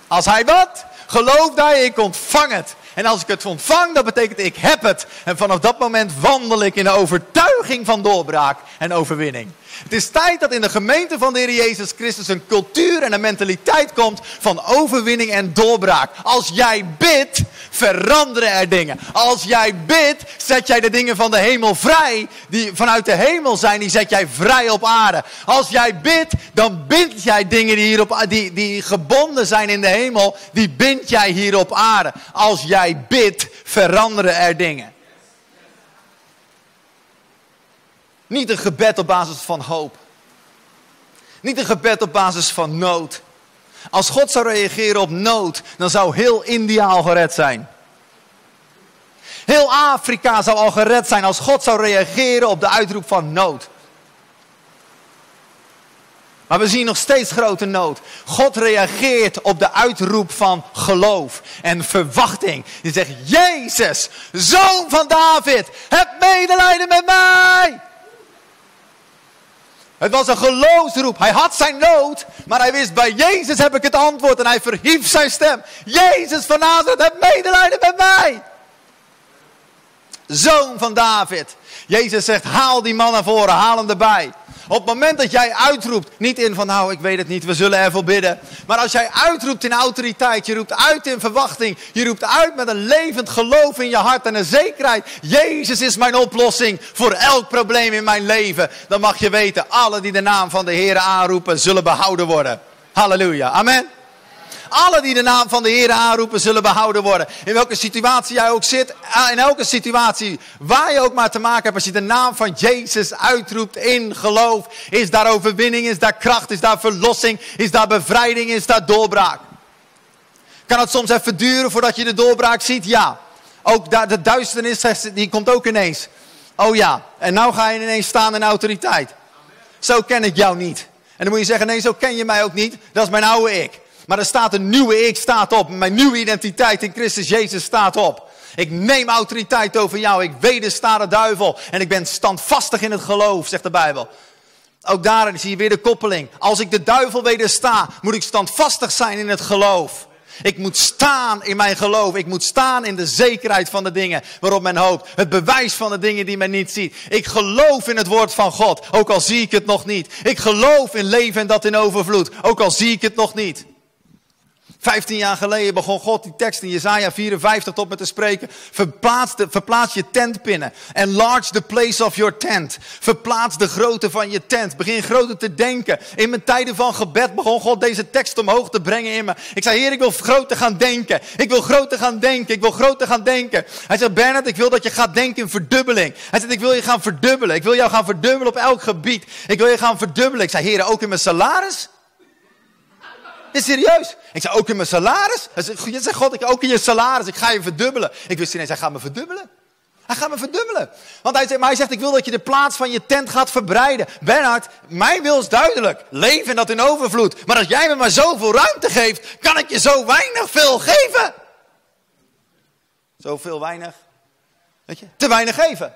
Als hij wat, geloof dat ik ontvang het. En als ik het ontvang, dat betekent ik heb het. En vanaf dat moment wandel ik in de overtuiging van doorbraak en overwinning. Het is tijd dat in de gemeente van de Heer Jezus Christus een cultuur en een mentaliteit komt van overwinning en doorbraak. Als jij bidt, veranderen er dingen. Als jij bidt, zet jij de dingen van de hemel vrij, die vanuit de hemel zijn, die zet jij vrij op aarde. Als jij bidt, dan bind jij dingen die, hier op, die, die gebonden zijn in de hemel, die bind jij hier op aarde. Als jij bidt, veranderen er dingen. Niet een gebed op basis van hoop. Niet een gebed op basis van nood. Als God zou reageren op nood, dan zou heel India al gered zijn. Heel Afrika zou al gered zijn als God zou reageren op de uitroep van nood. Maar we zien nog steeds grote nood. God reageert op de uitroep van geloof en verwachting. Die zegt, Jezus, zoon van David, heb medelijden met mij. Het was een geloofsroep. Hij had zijn nood, maar hij wist bij Jezus heb ik het antwoord en hij verhief zijn stem. Jezus van Nazareth, heb medelijden met mij. Zoon van David. Jezus zegt, haal die man naar voren, haal hem erbij. Op het moment dat jij uitroept, niet in van nou ik weet het niet, we zullen ervoor bidden. Maar als jij uitroept in autoriteit, je roept uit in verwachting. Je roept uit met een levend geloof in je hart en een zekerheid. Jezus is mijn oplossing voor elk probleem in mijn leven. Dan mag je weten, alle die de naam van de Heer aanroepen zullen behouden worden. Halleluja, amen. Alle die de naam van de Heer aanroepen zullen behouden worden. In welke situatie jij ook zit, eh, in elke situatie waar je ook maar te maken hebt, als je de naam van Jezus uitroept in geloof, is daar overwinning, is daar kracht, is daar verlossing, is daar bevrijding, is daar doorbraak. Kan het soms even duren voordat je de doorbraak ziet? Ja. Ook de duisternis, die komt ook ineens. Oh ja, en nou ga je ineens staan in autoriteit. Zo ken ik jou niet. En dan moet je zeggen, nee, zo ken je mij ook niet. Dat is mijn oude ik. Maar er staat een nieuwe ik staat op. Mijn nieuwe identiteit in Christus Jezus staat op. Ik neem autoriteit over jou. Ik wedersta de duivel. En ik ben standvastig in het geloof, zegt de Bijbel. Ook daarin zie je weer de koppeling. Als ik de duivel wedersta, moet ik standvastig zijn in het geloof. Ik moet staan in mijn geloof. Ik moet staan in de zekerheid van de dingen waarop men hoopt. Het bewijs van de dingen die men niet ziet. Ik geloof in het woord van God, ook al zie ik het nog niet. Ik geloof in leven en dat in overvloed, ook al zie ik het nog niet. Vijftien jaar geleden begon God die tekst in Jezaja 54 tot me te spreken. Verplaats, de, verplaats je tentpinnen. Enlarge the place of your tent. Verplaats de grootte van je tent. Begin groter te denken. In mijn tijden van gebed begon God deze tekst omhoog te brengen in me. Ik zei, Heer, ik wil groter gaan denken. Ik wil groter gaan denken. Ik wil groter gaan denken. Hij zegt, Bernard, ik wil dat je gaat denken in verdubbeling. Hij zegt, ik wil je gaan verdubbelen. Ik wil jou gaan verdubbelen op elk gebied. Ik wil je gaan verdubbelen. Ik zei, Heer, ook in mijn salaris? Is serieus? Ik zei, ook in mijn salaris? Je zegt, God, ik, ook in je salaris. Ik ga je verdubbelen. Ik wist ineens, hij gaat me verdubbelen. Hij gaat me verdubbelen. Want hij zegt, maar hij zegt, ik wil dat je de plaats van je tent gaat verbreiden. Bernhard, mijn wil is duidelijk. Leven dat in overvloed. Maar als jij me maar zoveel ruimte geeft, kan ik je zo weinig veel geven. Zoveel weinig. Weet je, te weinig geven.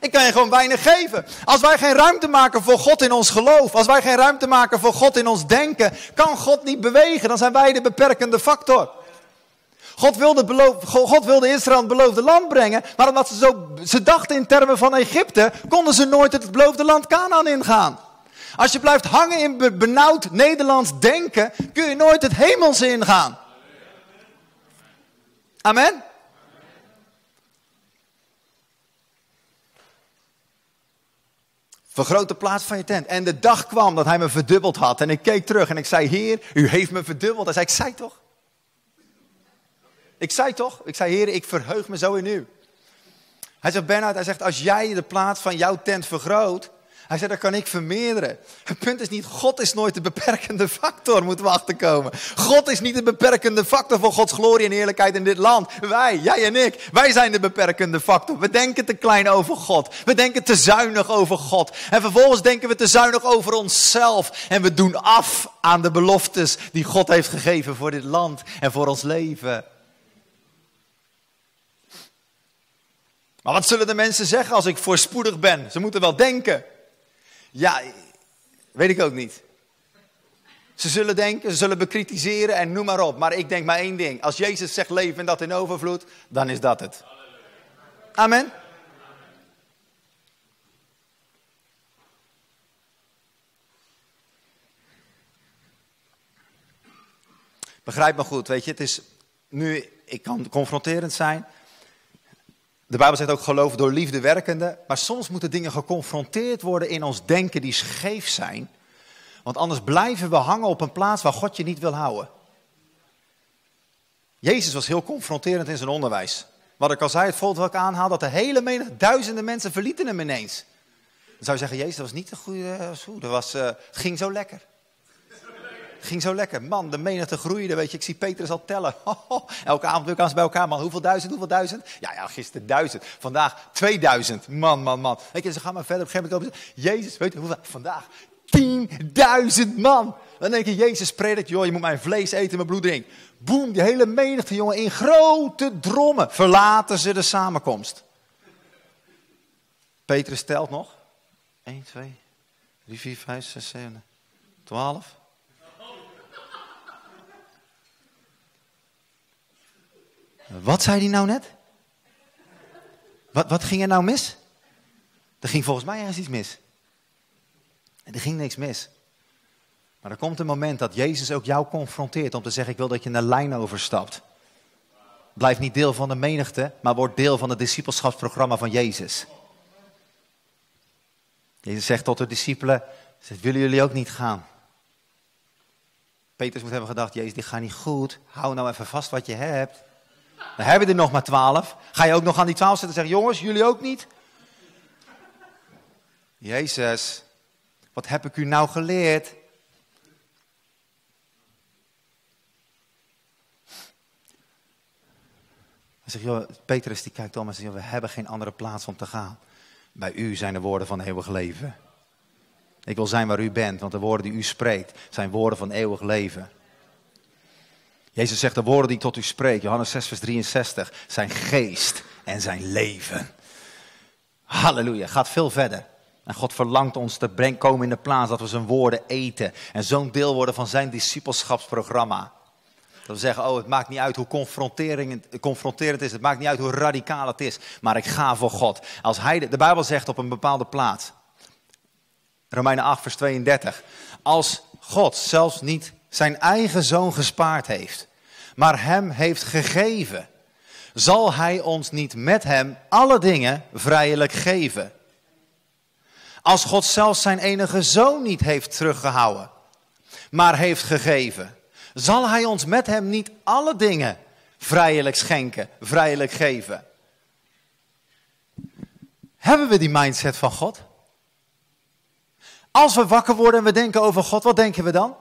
Ik kan je gewoon weinig geven. Als wij geen ruimte maken voor God in ons geloof, als wij geen ruimte maken voor God in ons denken, kan God niet bewegen. Dan zijn wij de beperkende factor. God wilde, beloof, God wilde Israël het beloofde land brengen, maar omdat ze, zo, ze dachten in termen van Egypte, konden ze nooit het beloofde land Canaan ingaan. Als je blijft hangen in benauwd Nederlands denken, kun je nooit het hemels ingaan. Amen? Vergroot de plaats van je tent. En de dag kwam dat hij me verdubbeld had. En ik keek terug en ik zei, Heer, u heeft me verdubbeld. Hij zei, ik zei toch? Ik zei toch? Ik zei, Heer, ik verheug me zo in u. Hij zegt, Bernhard, hij zegt, als jij de plaats van jouw tent vergroot, hij zei, dat kan ik vermeerderen. Het punt is niet, God is nooit de beperkende factor, moeten we achterkomen. God is niet de beperkende factor voor Gods glorie en eerlijkheid in dit land. Wij, jij en ik, wij zijn de beperkende factor. We denken te klein over God. We denken te zuinig over God. En vervolgens denken we te zuinig over onszelf. En we doen af aan de beloftes die God heeft gegeven voor dit land en voor ons leven. Maar wat zullen de mensen zeggen als ik voorspoedig ben? Ze moeten wel denken. Ja, weet ik ook niet. Ze zullen denken, ze zullen bekritiseren en noem maar op. Maar ik denk maar één ding. Als Jezus zegt leven en dat in overvloed, dan is dat het. Amen. Begrijp me goed, weet je, het is nu, ik kan confronterend zijn. De Bijbel zegt ook geloof door liefde werkende. Maar soms moeten dingen geconfronteerd worden in ons denken die scheef zijn. Want anders blijven we hangen op een plaats waar God je niet wil houden. Jezus was heel confronterend in zijn onderwijs. Wat ik al zei, het volgende wat ik aanhaal, dat de hele menigte, duizenden mensen verlieten hem ineens. Dan zou je zeggen, Jezus, dat was niet een goede, uh, dat was, het ging zo lekker ging zo lekker. Man, de menigte groeide, weet je. Ik zie Petrus al tellen. Elke avond weer ze bij elkaar, man. Hoeveel duizend, hoeveel duizend? Ja, ja, gisteren duizend. Vandaag 2000. Man, man, man. Weet je, ze gaan maar verder. Op een gegeven moment Jezus, weet je hoeveel? Vandaag 10.000 man. Dan denk je, Jezus predikt, joh, je moet mijn vlees eten, mijn bloed drinken. Boem, die hele menigte, jongen, in grote drommen verlaten ze de samenkomst. Petrus telt nog. 1, 2, 3, 4, 5, 6, 7, 12. Wat zei hij nou net? Wat, wat ging er nou mis? Er ging volgens mij ergens iets mis. Er ging niks mis. Maar er komt een moment dat Jezus ook jou confronteert om te zeggen: Ik wil dat je een lijn overstapt. Blijf niet deel van de menigte, maar word deel van het discipelschapsprogramma van Jezus. Jezus zegt tot de discipelen: Willen jullie ook niet gaan? Petrus moet hebben gedacht: Jezus, dit gaat niet goed. Hou nou even vast wat je hebt. Dan hebben we er nog maar twaalf. Ga je ook nog aan die twaalf zitten en zeggen, jongens, jullie ook niet? Jezus, wat heb ik u nou geleerd? Hij zegt, joh, Petrus die kijkt om en zegt, we hebben geen andere plaats om te gaan. Bij u zijn de woorden van eeuwig leven. Ik wil zijn waar u bent, want de woorden die u spreekt zijn woorden van eeuwig leven. Jezus zegt de woorden die ik tot u spreek, Johannes 6, vers 63, zijn geest en zijn leven. Halleluja, gaat veel verder. En God verlangt ons te brengen, komen in de plaats dat we zijn woorden eten. En zo'n deel worden van zijn discipelschapsprogramma. Dat we zeggen, oh het maakt niet uit hoe confronterend, het is. Het maakt niet uit hoe radicaal het is. Maar ik ga voor God. Als hij, de Bijbel zegt op een bepaalde plaats. Romeinen 8 vers 32. Als God zelfs niet zijn eigen zoon gespaard heeft, maar hem heeft gegeven, zal hij ons niet met hem alle dingen vrijelijk geven? Als God zelfs zijn enige zoon niet heeft teruggehouden, maar heeft gegeven, zal hij ons met hem niet alle dingen vrijelijk schenken, vrijelijk geven? Hebben we die mindset van God? Als we wakker worden en we denken over God, wat denken we dan?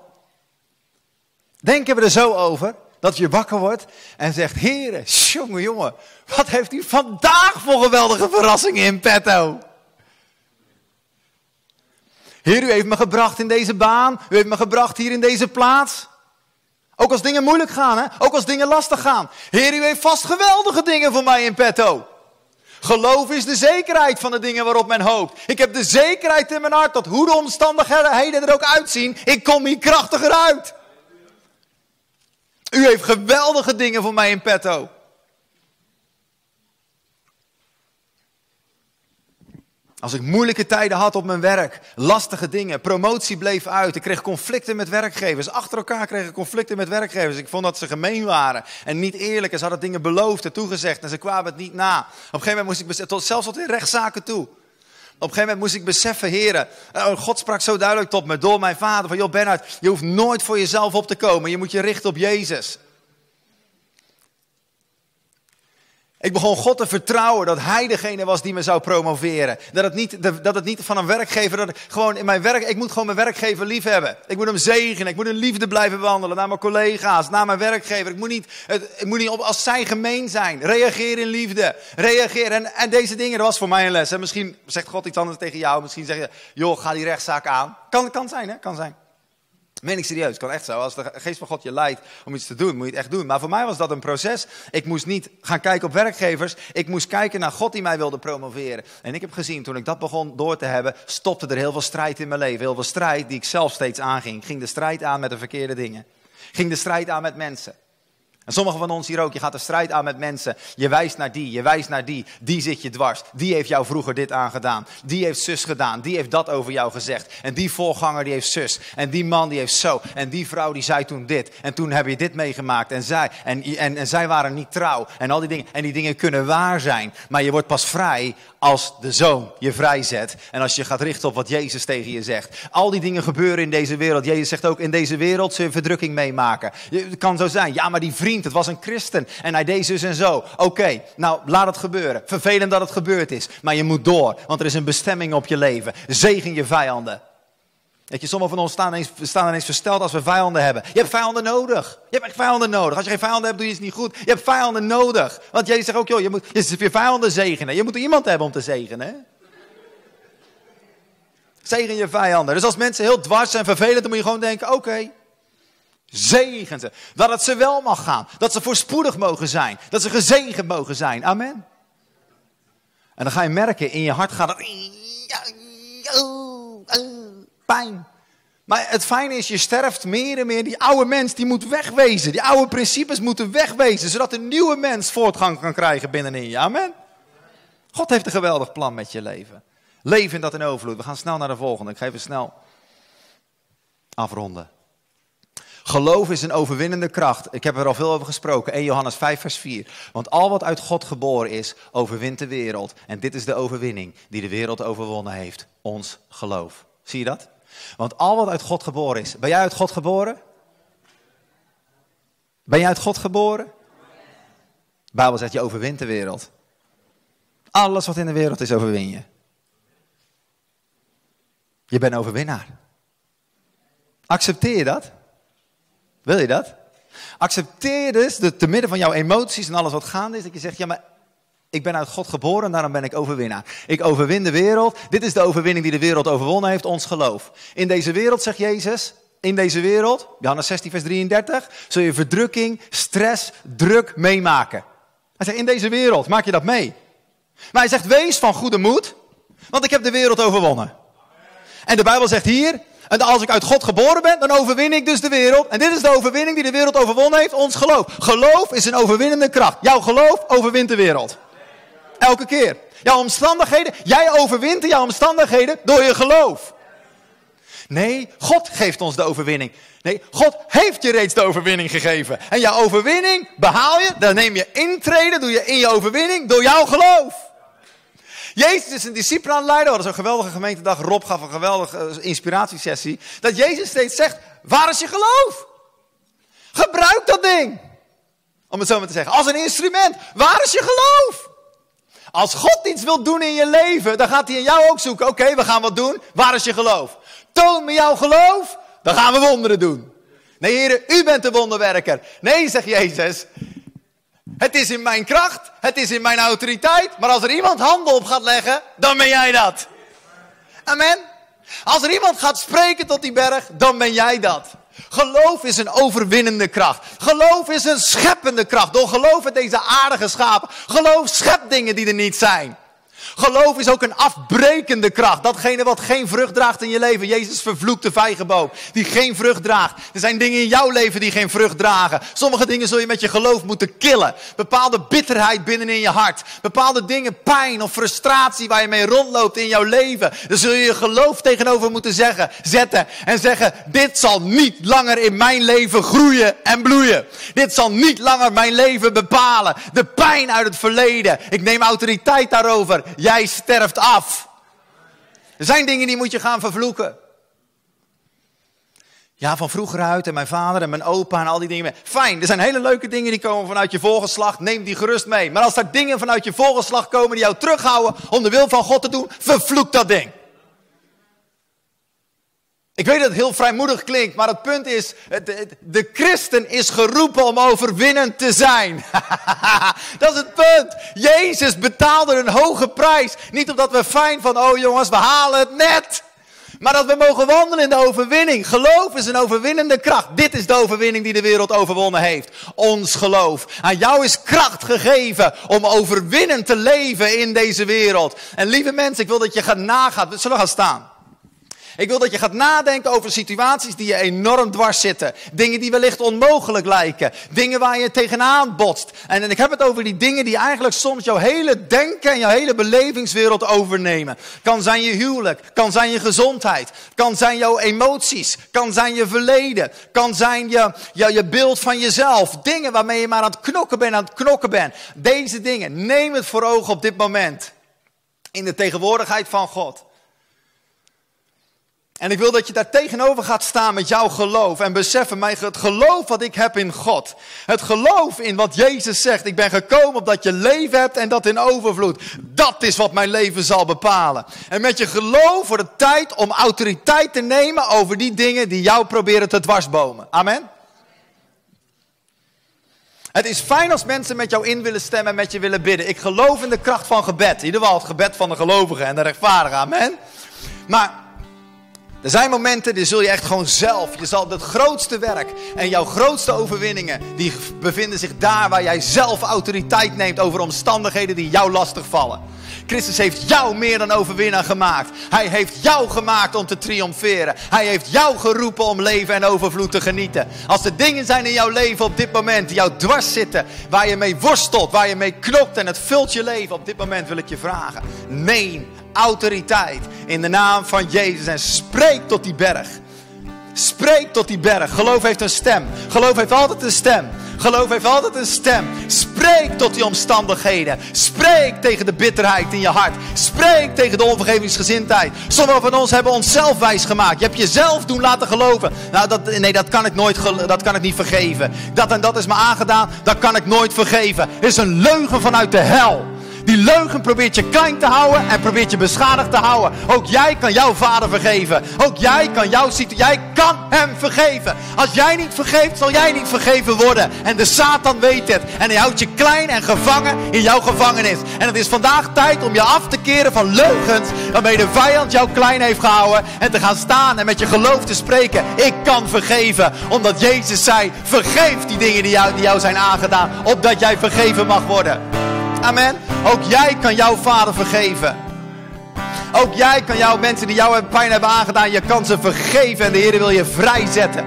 Denken we er zo over dat je wakker wordt en zegt: Heere, jongen, jongen, wat heeft u vandaag voor geweldige verrassingen in petto? Heer, u heeft me gebracht in deze baan, u heeft me gebracht hier in deze plaats. Ook als dingen moeilijk gaan, hè? ook als dingen lastig gaan. Heer, u heeft vast geweldige dingen voor mij in petto. Geloof is de zekerheid van de dingen waarop men hoopt. Ik heb de zekerheid in mijn hart dat hoe de omstandigheden er ook uitzien, ik kom hier krachtiger uit. U heeft geweldige dingen voor mij in petto. Als ik moeilijke tijden had op mijn werk, lastige dingen, promotie bleef uit, ik kreeg conflicten met werkgevers. Achter elkaar kreeg ik conflicten met werkgevers. Ik vond dat ze gemeen waren en niet eerlijk. Ze hadden dingen beloofd en toegezegd en ze kwamen het niet na. Op een gegeven moment moest ik, tot, zelfs tot in rechtszaken toe. Op een gegeven moment moest ik beseffen, heren, oh, God sprak zo duidelijk tot me door mijn vader van, joh Bernhard, je hoeft nooit voor jezelf op te komen. Je moet je richten op Jezus. Ik begon God te vertrouwen dat Hij degene was die me zou promoveren. Dat het niet, dat het niet van een werkgever, dat ik gewoon in mijn werk, ik moet gewoon mijn werkgever lief hebben. Ik moet hem zegenen, ik moet in liefde blijven wandelen naar mijn collega's, naar mijn werkgever. Ik moet niet, ik moet niet op, als zij gemeen zijn. Reageer in liefde, reageer. En, en deze dingen, dat was voor mij een les. En misschien zegt God iets anders tegen jou, misschien zeg je, joh, ga die rechtszaak aan. Kan, kan zijn, hè, kan zijn. Meen ik serieus, kan echt zo. Als de geest van God je leidt om iets te doen, moet je het echt doen. Maar voor mij was dat een proces. Ik moest niet gaan kijken op werkgevers. Ik moest kijken naar God die mij wilde promoveren. En ik heb gezien, toen ik dat begon door te hebben, stopte er heel veel strijd in mijn leven. Heel veel strijd die ik zelf steeds aanging. Ik ging de strijd aan met de verkeerde dingen. Ging de strijd aan met mensen. En sommigen van ons hier ook, je gaat de strijd aan met mensen. Je wijst naar die, je wijst naar die. Die zit je dwars. Die heeft jou vroeger dit aangedaan. Die heeft zus gedaan. Die heeft dat over jou gezegd. En die voorganger die heeft zus. En die man die heeft zo. En die vrouw die zei toen dit. En toen heb je dit meegemaakt. En zij, en, en, en zij waren niet trouw. En al die dingen. En die dingen kunnen waar zijn. Maar je wordt pas vrij als de zoon je vrijzet. En als je gaat richten op wat Jezus tegen je zegt. Al die dingen gebeuren in deze wereld. Jezus zegt ook in deze wereld je verdrukking meemaken. Het kan zo zijn. Ja, maar die vriend het was een christen en hij deed zus en zo. Oké, nou laat het gebeuren. Vervelend dat het gebeurd is, maar je moet door, want er is een bestemming op je leven. Zegen je vijanden. Weet je, sommigen van ons staan ineens, staan ineens versteld als we vijanden hebben. Je hebt vijanden nodig. Je hebt echt vijanden nodig. Als je geen vijanden hebt, doe je het niet goed. Je hebt vijanden nodig. Want Jezus zegt ook, joh, je moet je, vijanden zegenen. Je moet iemand hebben om te zegenen. Zegen je vijanden. Dus als mensen heel dwars en vervelend, dan moet je gewoon denken, oké, Zegen ze. Dat het ze wel mag gaan. Dat ze voorspoedig mogen zijn. Dat ze gezegend mogen zijn. Amen. En dan ga je merken, in je hart gaat het... Pijn. Maar het fijne is, je sterft meer en meer. Die oude mens, die moet wegwezen. Die oude principes moeten wegwezen. Zodat een nieuwe mens voortgang kan krijgen binnenin je. Amen. God heeft een geweldig plan met je leven. Leven dat in overvloed. We gaan snel naar de volgende. Ik ga even snel afronden. Geloof is een overwinnende kracht. Ik heb er al veel over gesproken. 1 Johannes 5, vers 4. Want al wat uit God geboren is, overwint de wereld. En dit is de overwinning die de wereld overwonnen heeft. Ons geloof. Zie je dat? Want al wat uit God geboren is. Ben jij uit God geboren? Ben jij uit God geboren? Bijbel zegt je overwint de wereld. Alles wat in de wereld is, overwin je. Je bent overwinnaar. Accepteer je dat? Wil je dat? Accepteer dus dat te midden van jouw emoties en alles wat gaande is, dat je zegt, ja maar ik ben uit God geboren en daarom ben ik overwinnaar. Ik overwin de wereld. Dit is de overwinning die de wereld overwonnen heeft, ons geloof. In deze wereld, zegt Jezus, in deze wereld, Johannes 16 vers 33, zul je verdrukking, stress, druk meemaken. Hij zegt, in deze wereld maak je dat mee. Maar hij zegt, wees van goede moed, want ik heb de wereld overwonnen. En de Bijbel zegt hier, en als ik uit God geboren ben, dan overwin ik dus de wereld. En dit is de overwinning die de wereld overwonnen heeft, ons geloof. Geloof is een overwinnende kracht. Jouw geloof overwint de wereld. Elke keer. Jouw omstandigheden, jij overwint jouw omstandigheden door je geloof. Nee, God geeft ons de overwinning. Nee, God heeft je reeds de overwinning gegeven. En jouw overwinning behaal je, dan neem je intreden, doe je in je overwinning door jouw geloof. Jezus is een discipel aan het leiden. We hadden zo'n geweldige gemeentedag. Rob gaf een geweldige eh, inspiratiesessie. Dat Jezus steeds zegt, waar is je geloof? Gebruik dat ding. Om het zo maar te zeggen. Als een instrument. Waar is je geloof? Als God iets wil doen in je leven, dan gaat hij in jou ook zoeken. Oké, we gaan wat doen. Waar is je geloof? Toon me jouw geloof, dan gaan we wonderen doen. Nee, heren, u bent de wonderwerker. Nee, zegt Jezus. Het is in mijn kracht, het is in mijn autoriteit. Maar als er iemand handen op gaat leggen, dan ben jij dat. Amen. Als er iemand gaat spreken tot die berg, dan ben jij dat. Geloof is een overwinnende kracht. Geloof is een scheppende kracht. Door geloof in deze aardige schapen. Geloof schept dingen die er niet zijn. Geloof is ook een afbrekende kracht. Datgene wat geen vrucht draagt in je leven. Jezus vervloekt de vijgenboom die geen vrucht draagt. Er zijn dingen in jouw leven die geen vrucht dragen. Sommige dingen zul je met je geloof moeten killen. Bepaalde bitterheid binnenin je hart. Bepaalde dingen, pijn of frustratie waar je mee rondloopt in jouw leven. Daar zul je je geloof tegenover moeten zetten. En zeggen, dit zal niet langer in mijn leven groeien en bloeien. Dit zal niet langer mijn leven bepalen. De pijn uit het verleden. Ik neem autoriteit daarover. Jij sterft af. Er zijn dingen die moet je gaan vervloeken. Ja, van vroeger uit en mijn vader en mijn opa en al die dingen. Fijn, er zijn hele leuke dingen die komen vanuit je voorgeslacht. Neem die gerust mee. Maar als er dingen vanuit je voorgeslacht komen die jou terughouden om de wil van God te doen, vervloek dat ding. Ik weet dat het heel vrijmoedig klinkt, maar het punt is, de christen is geroepen om overwinnend te zijn. dat is het punt. Jezus betaalde een hoge prijs. Niet omdat we fijn van, oh jongens, we halen het net. Maar dat we mogen wandelen in de overwinning. Geloof is een overwinnende kracht. Dit is de overwinning die de wereld overwonnen heeft. Ons geloof. Aan jou is kracht gegeven om overwinnend te leven in deze wereld. En lieve mensen, ik wil dat je gaat nagaan. We zullen gaan staan. Ik wil dat je gaat nadenken over situaties die je enorm dwars zitten. Dingen die wellicht onmogelijk lijken. Dingen waar je tegenaan botst. En, ik heb het over die dingen die eigenlijk soms jouw hele denken en jouw hele belevingswereld overnemen. Kan zijn je huwelijk, kan zijn je gezondheid, kan zijn jouw emoties, kan zijn je verleden, kan zijn je, je, je beeld van jezelf. Dingen waarmee je maar aan het knokken bent, aan het knokken bent. Deze dingen, neem het voor ogen op dit moment. In de tegenwoordigheid van God. En ik wil dat je daar tegenover gaat staan met jouw geloof. En beseffen, mij het geloof wat ik heb in God. Het geloof in wat Jezus zegt. Ik ben gekomen opdat je leven hebt en dat in overvloed. Dat is wat mijn leven zal bepalen. En met je geloof wordt het tijd om autoriteit te nemen over die dingen die jou proberen te dwarsbomen. Amen. Het is fijn als mensen met jou in willen stemmen en met je willen bidden. Ik geloof in de kracht van gebed. In ieder geval het gebed van de gelovigen en de rechtvaardigen. Amen. Maar er zijn momenten, die zul je echt gewoon zelf. Je zal het grootste werk en jouw grootste overwinningen, die bevinden zich daar waar jij zelf autoriteit neemt over omstandigheden die jou lastig vallen. Christus heeft jou meer dan overwinnaar gemaakt. Hij heeft jou gemaakt om te triomferen. Hij heeft jou geroepen om leven en overvloed te genieten. Als er dingen zijn in jouw leven op dit moment die jou dwars zitten, waar je mee worstelt, waar je mee knopt en het vult je leven, op dit moment wil ik je vragen. Neem autoriteit in de naam van Jezus en spreek tot die berg. Spreek tot die berg. Geloof heeft een stem. Geloof heeft altijd een stem. Geloof heeft altijd een stem. Spreek tot die omstandigheden. Spreek tegen de bitterheid in je hart. Spreek tegen de onvergevingsgezindheid. Sommigen van ons hebben onszelf wijs gemaakt. Je hebt jezelf doen laten geloven. Nou, dat, nee, dat kan ik nooit dat kan ik niet vergeven. Dat en dat is me aangedaan. Dat kan ik nooit vergeven. Het is een leugen vanuit de hel. Die leugen probeert je klein te houden en probeert je beschadigd te houden. Ook jij kan jouw vader vergeven. Ook jij kan jouw jij kan hem vergeven. Als jij niet vergeeft, zal jij niet vergeven worden. En de Satan weet het. En hij houdt je klein en gevangen in jouw gevangenis. En het is vandaag tijd om je af te keren van leugens waarmee de vijand jou klein heeft gehouden. En te gaan staan en met je geloof te spreken. Ik kan vergeven. Omdat Jezus zei, vergeef die dingen die jou, die jou zijn aangedaan. Opdat jij vergeven mag worden. Amen. Ook jij kan jouw vader vergeven. Ook jij kan jouw mensen die jou pijn hebben aangedaan, je kan ze vergeven en de Heer wil je vrijzetten.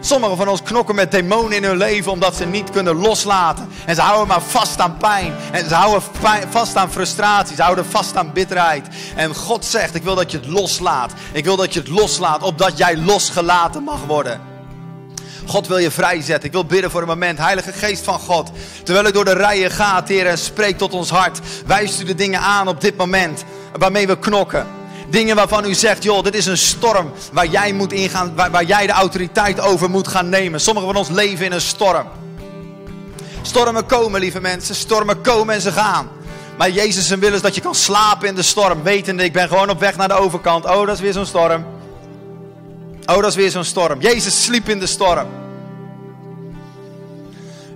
Sommigen van ons knokken met demonen in hun leven omdat ze niet kunnen loslaten. En ze houden maar vast aan pijn. En ze houden vast aan frustratie. Ze houden vast aan bitterheid. En God zegt, ik wil dat je het loslaat. Ik wil dat je het loslaat, opdat jij losgelaten mag worden. God wil je vrijzetten. Ik wil bidden voor een moment. Heilige Geest van God. Terwijl ik door de rijen ga, Heer, en spreek tot ons hart. Wijst u de dingen aan op dit moment waarmee we knokken. Dingen waarvan u zegt, joh, dit is een storm waar jij moet ingaan, waar, waar jij de autoriteit over moet gaan nemen. Sommigen van ons leven in een storm. Stormen komen, lieve mensen. Stormen komen en ze gaan. Maar Jezus wil is dat je kan slapen in de storm. Wetende, ik ben gewoon op weg naar de overkant. Oh, dat is weer zo'n storm. Oh, dat is weer zo'n storm. Jezus sliep in de storm.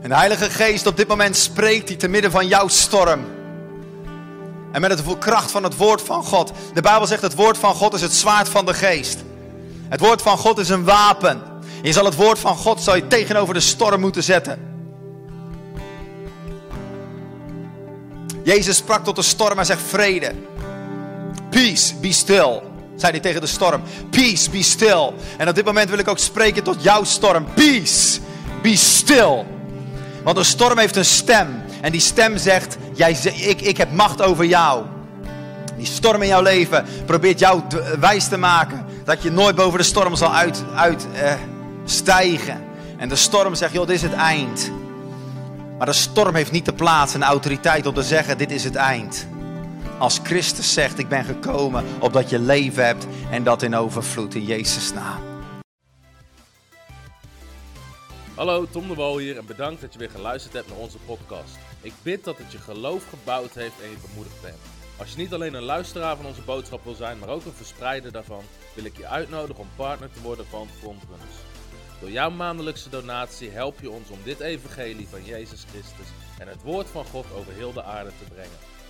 En de Heilige Geest op dit moment spreekt hij te midden van jouw storm. En met de kracht van het woord van God. De Bijbel zegt het woord van God is het zwaard van de geest. Het woord van God is een wapen. Je zal het woord van God zal je tegenover de storm moeten zetten. Jezus sprak tot de storm en zegt vrede. Peace, be still. Zei hij tegen de storm. Peace, be still. En op dit moment wil ik ook spreken tot jouw storm. Peace, be still. Want een storm heeft een stem. En die stem zegt, jij, ik, ik heb macht over jou. Die storm in jouw leven probeert jou wijs te maken dat je nooit boven de storm zal uitstijgen. Uit, uh, en de storm zegt, joh, dit is het eind. Maar de storm heeft niet de plaats en de autoriteit om te zeggen, dit is het eind. Als Christus zegt, ik ben gekomen opdat je leven hebt en dat in overvloed in Jezus' naam. Hallo, Tom de Wol hier en bedankt dat je weer geluisterd hebt naar onze podcast. Ik bid dat het je geloof gebouwd heeft en je bemoedigd bent. Als je niet alleen een luisteraar van onze boodschap wil zijn, maar ook een verspreider daarvan, wil ik je uitnodigen om partner te worden van Frontrunners. Door jouw maandelijkse donatie help je ons om dit evangelie van Jezus Christus en het woord van God over heel de aarde te brengen.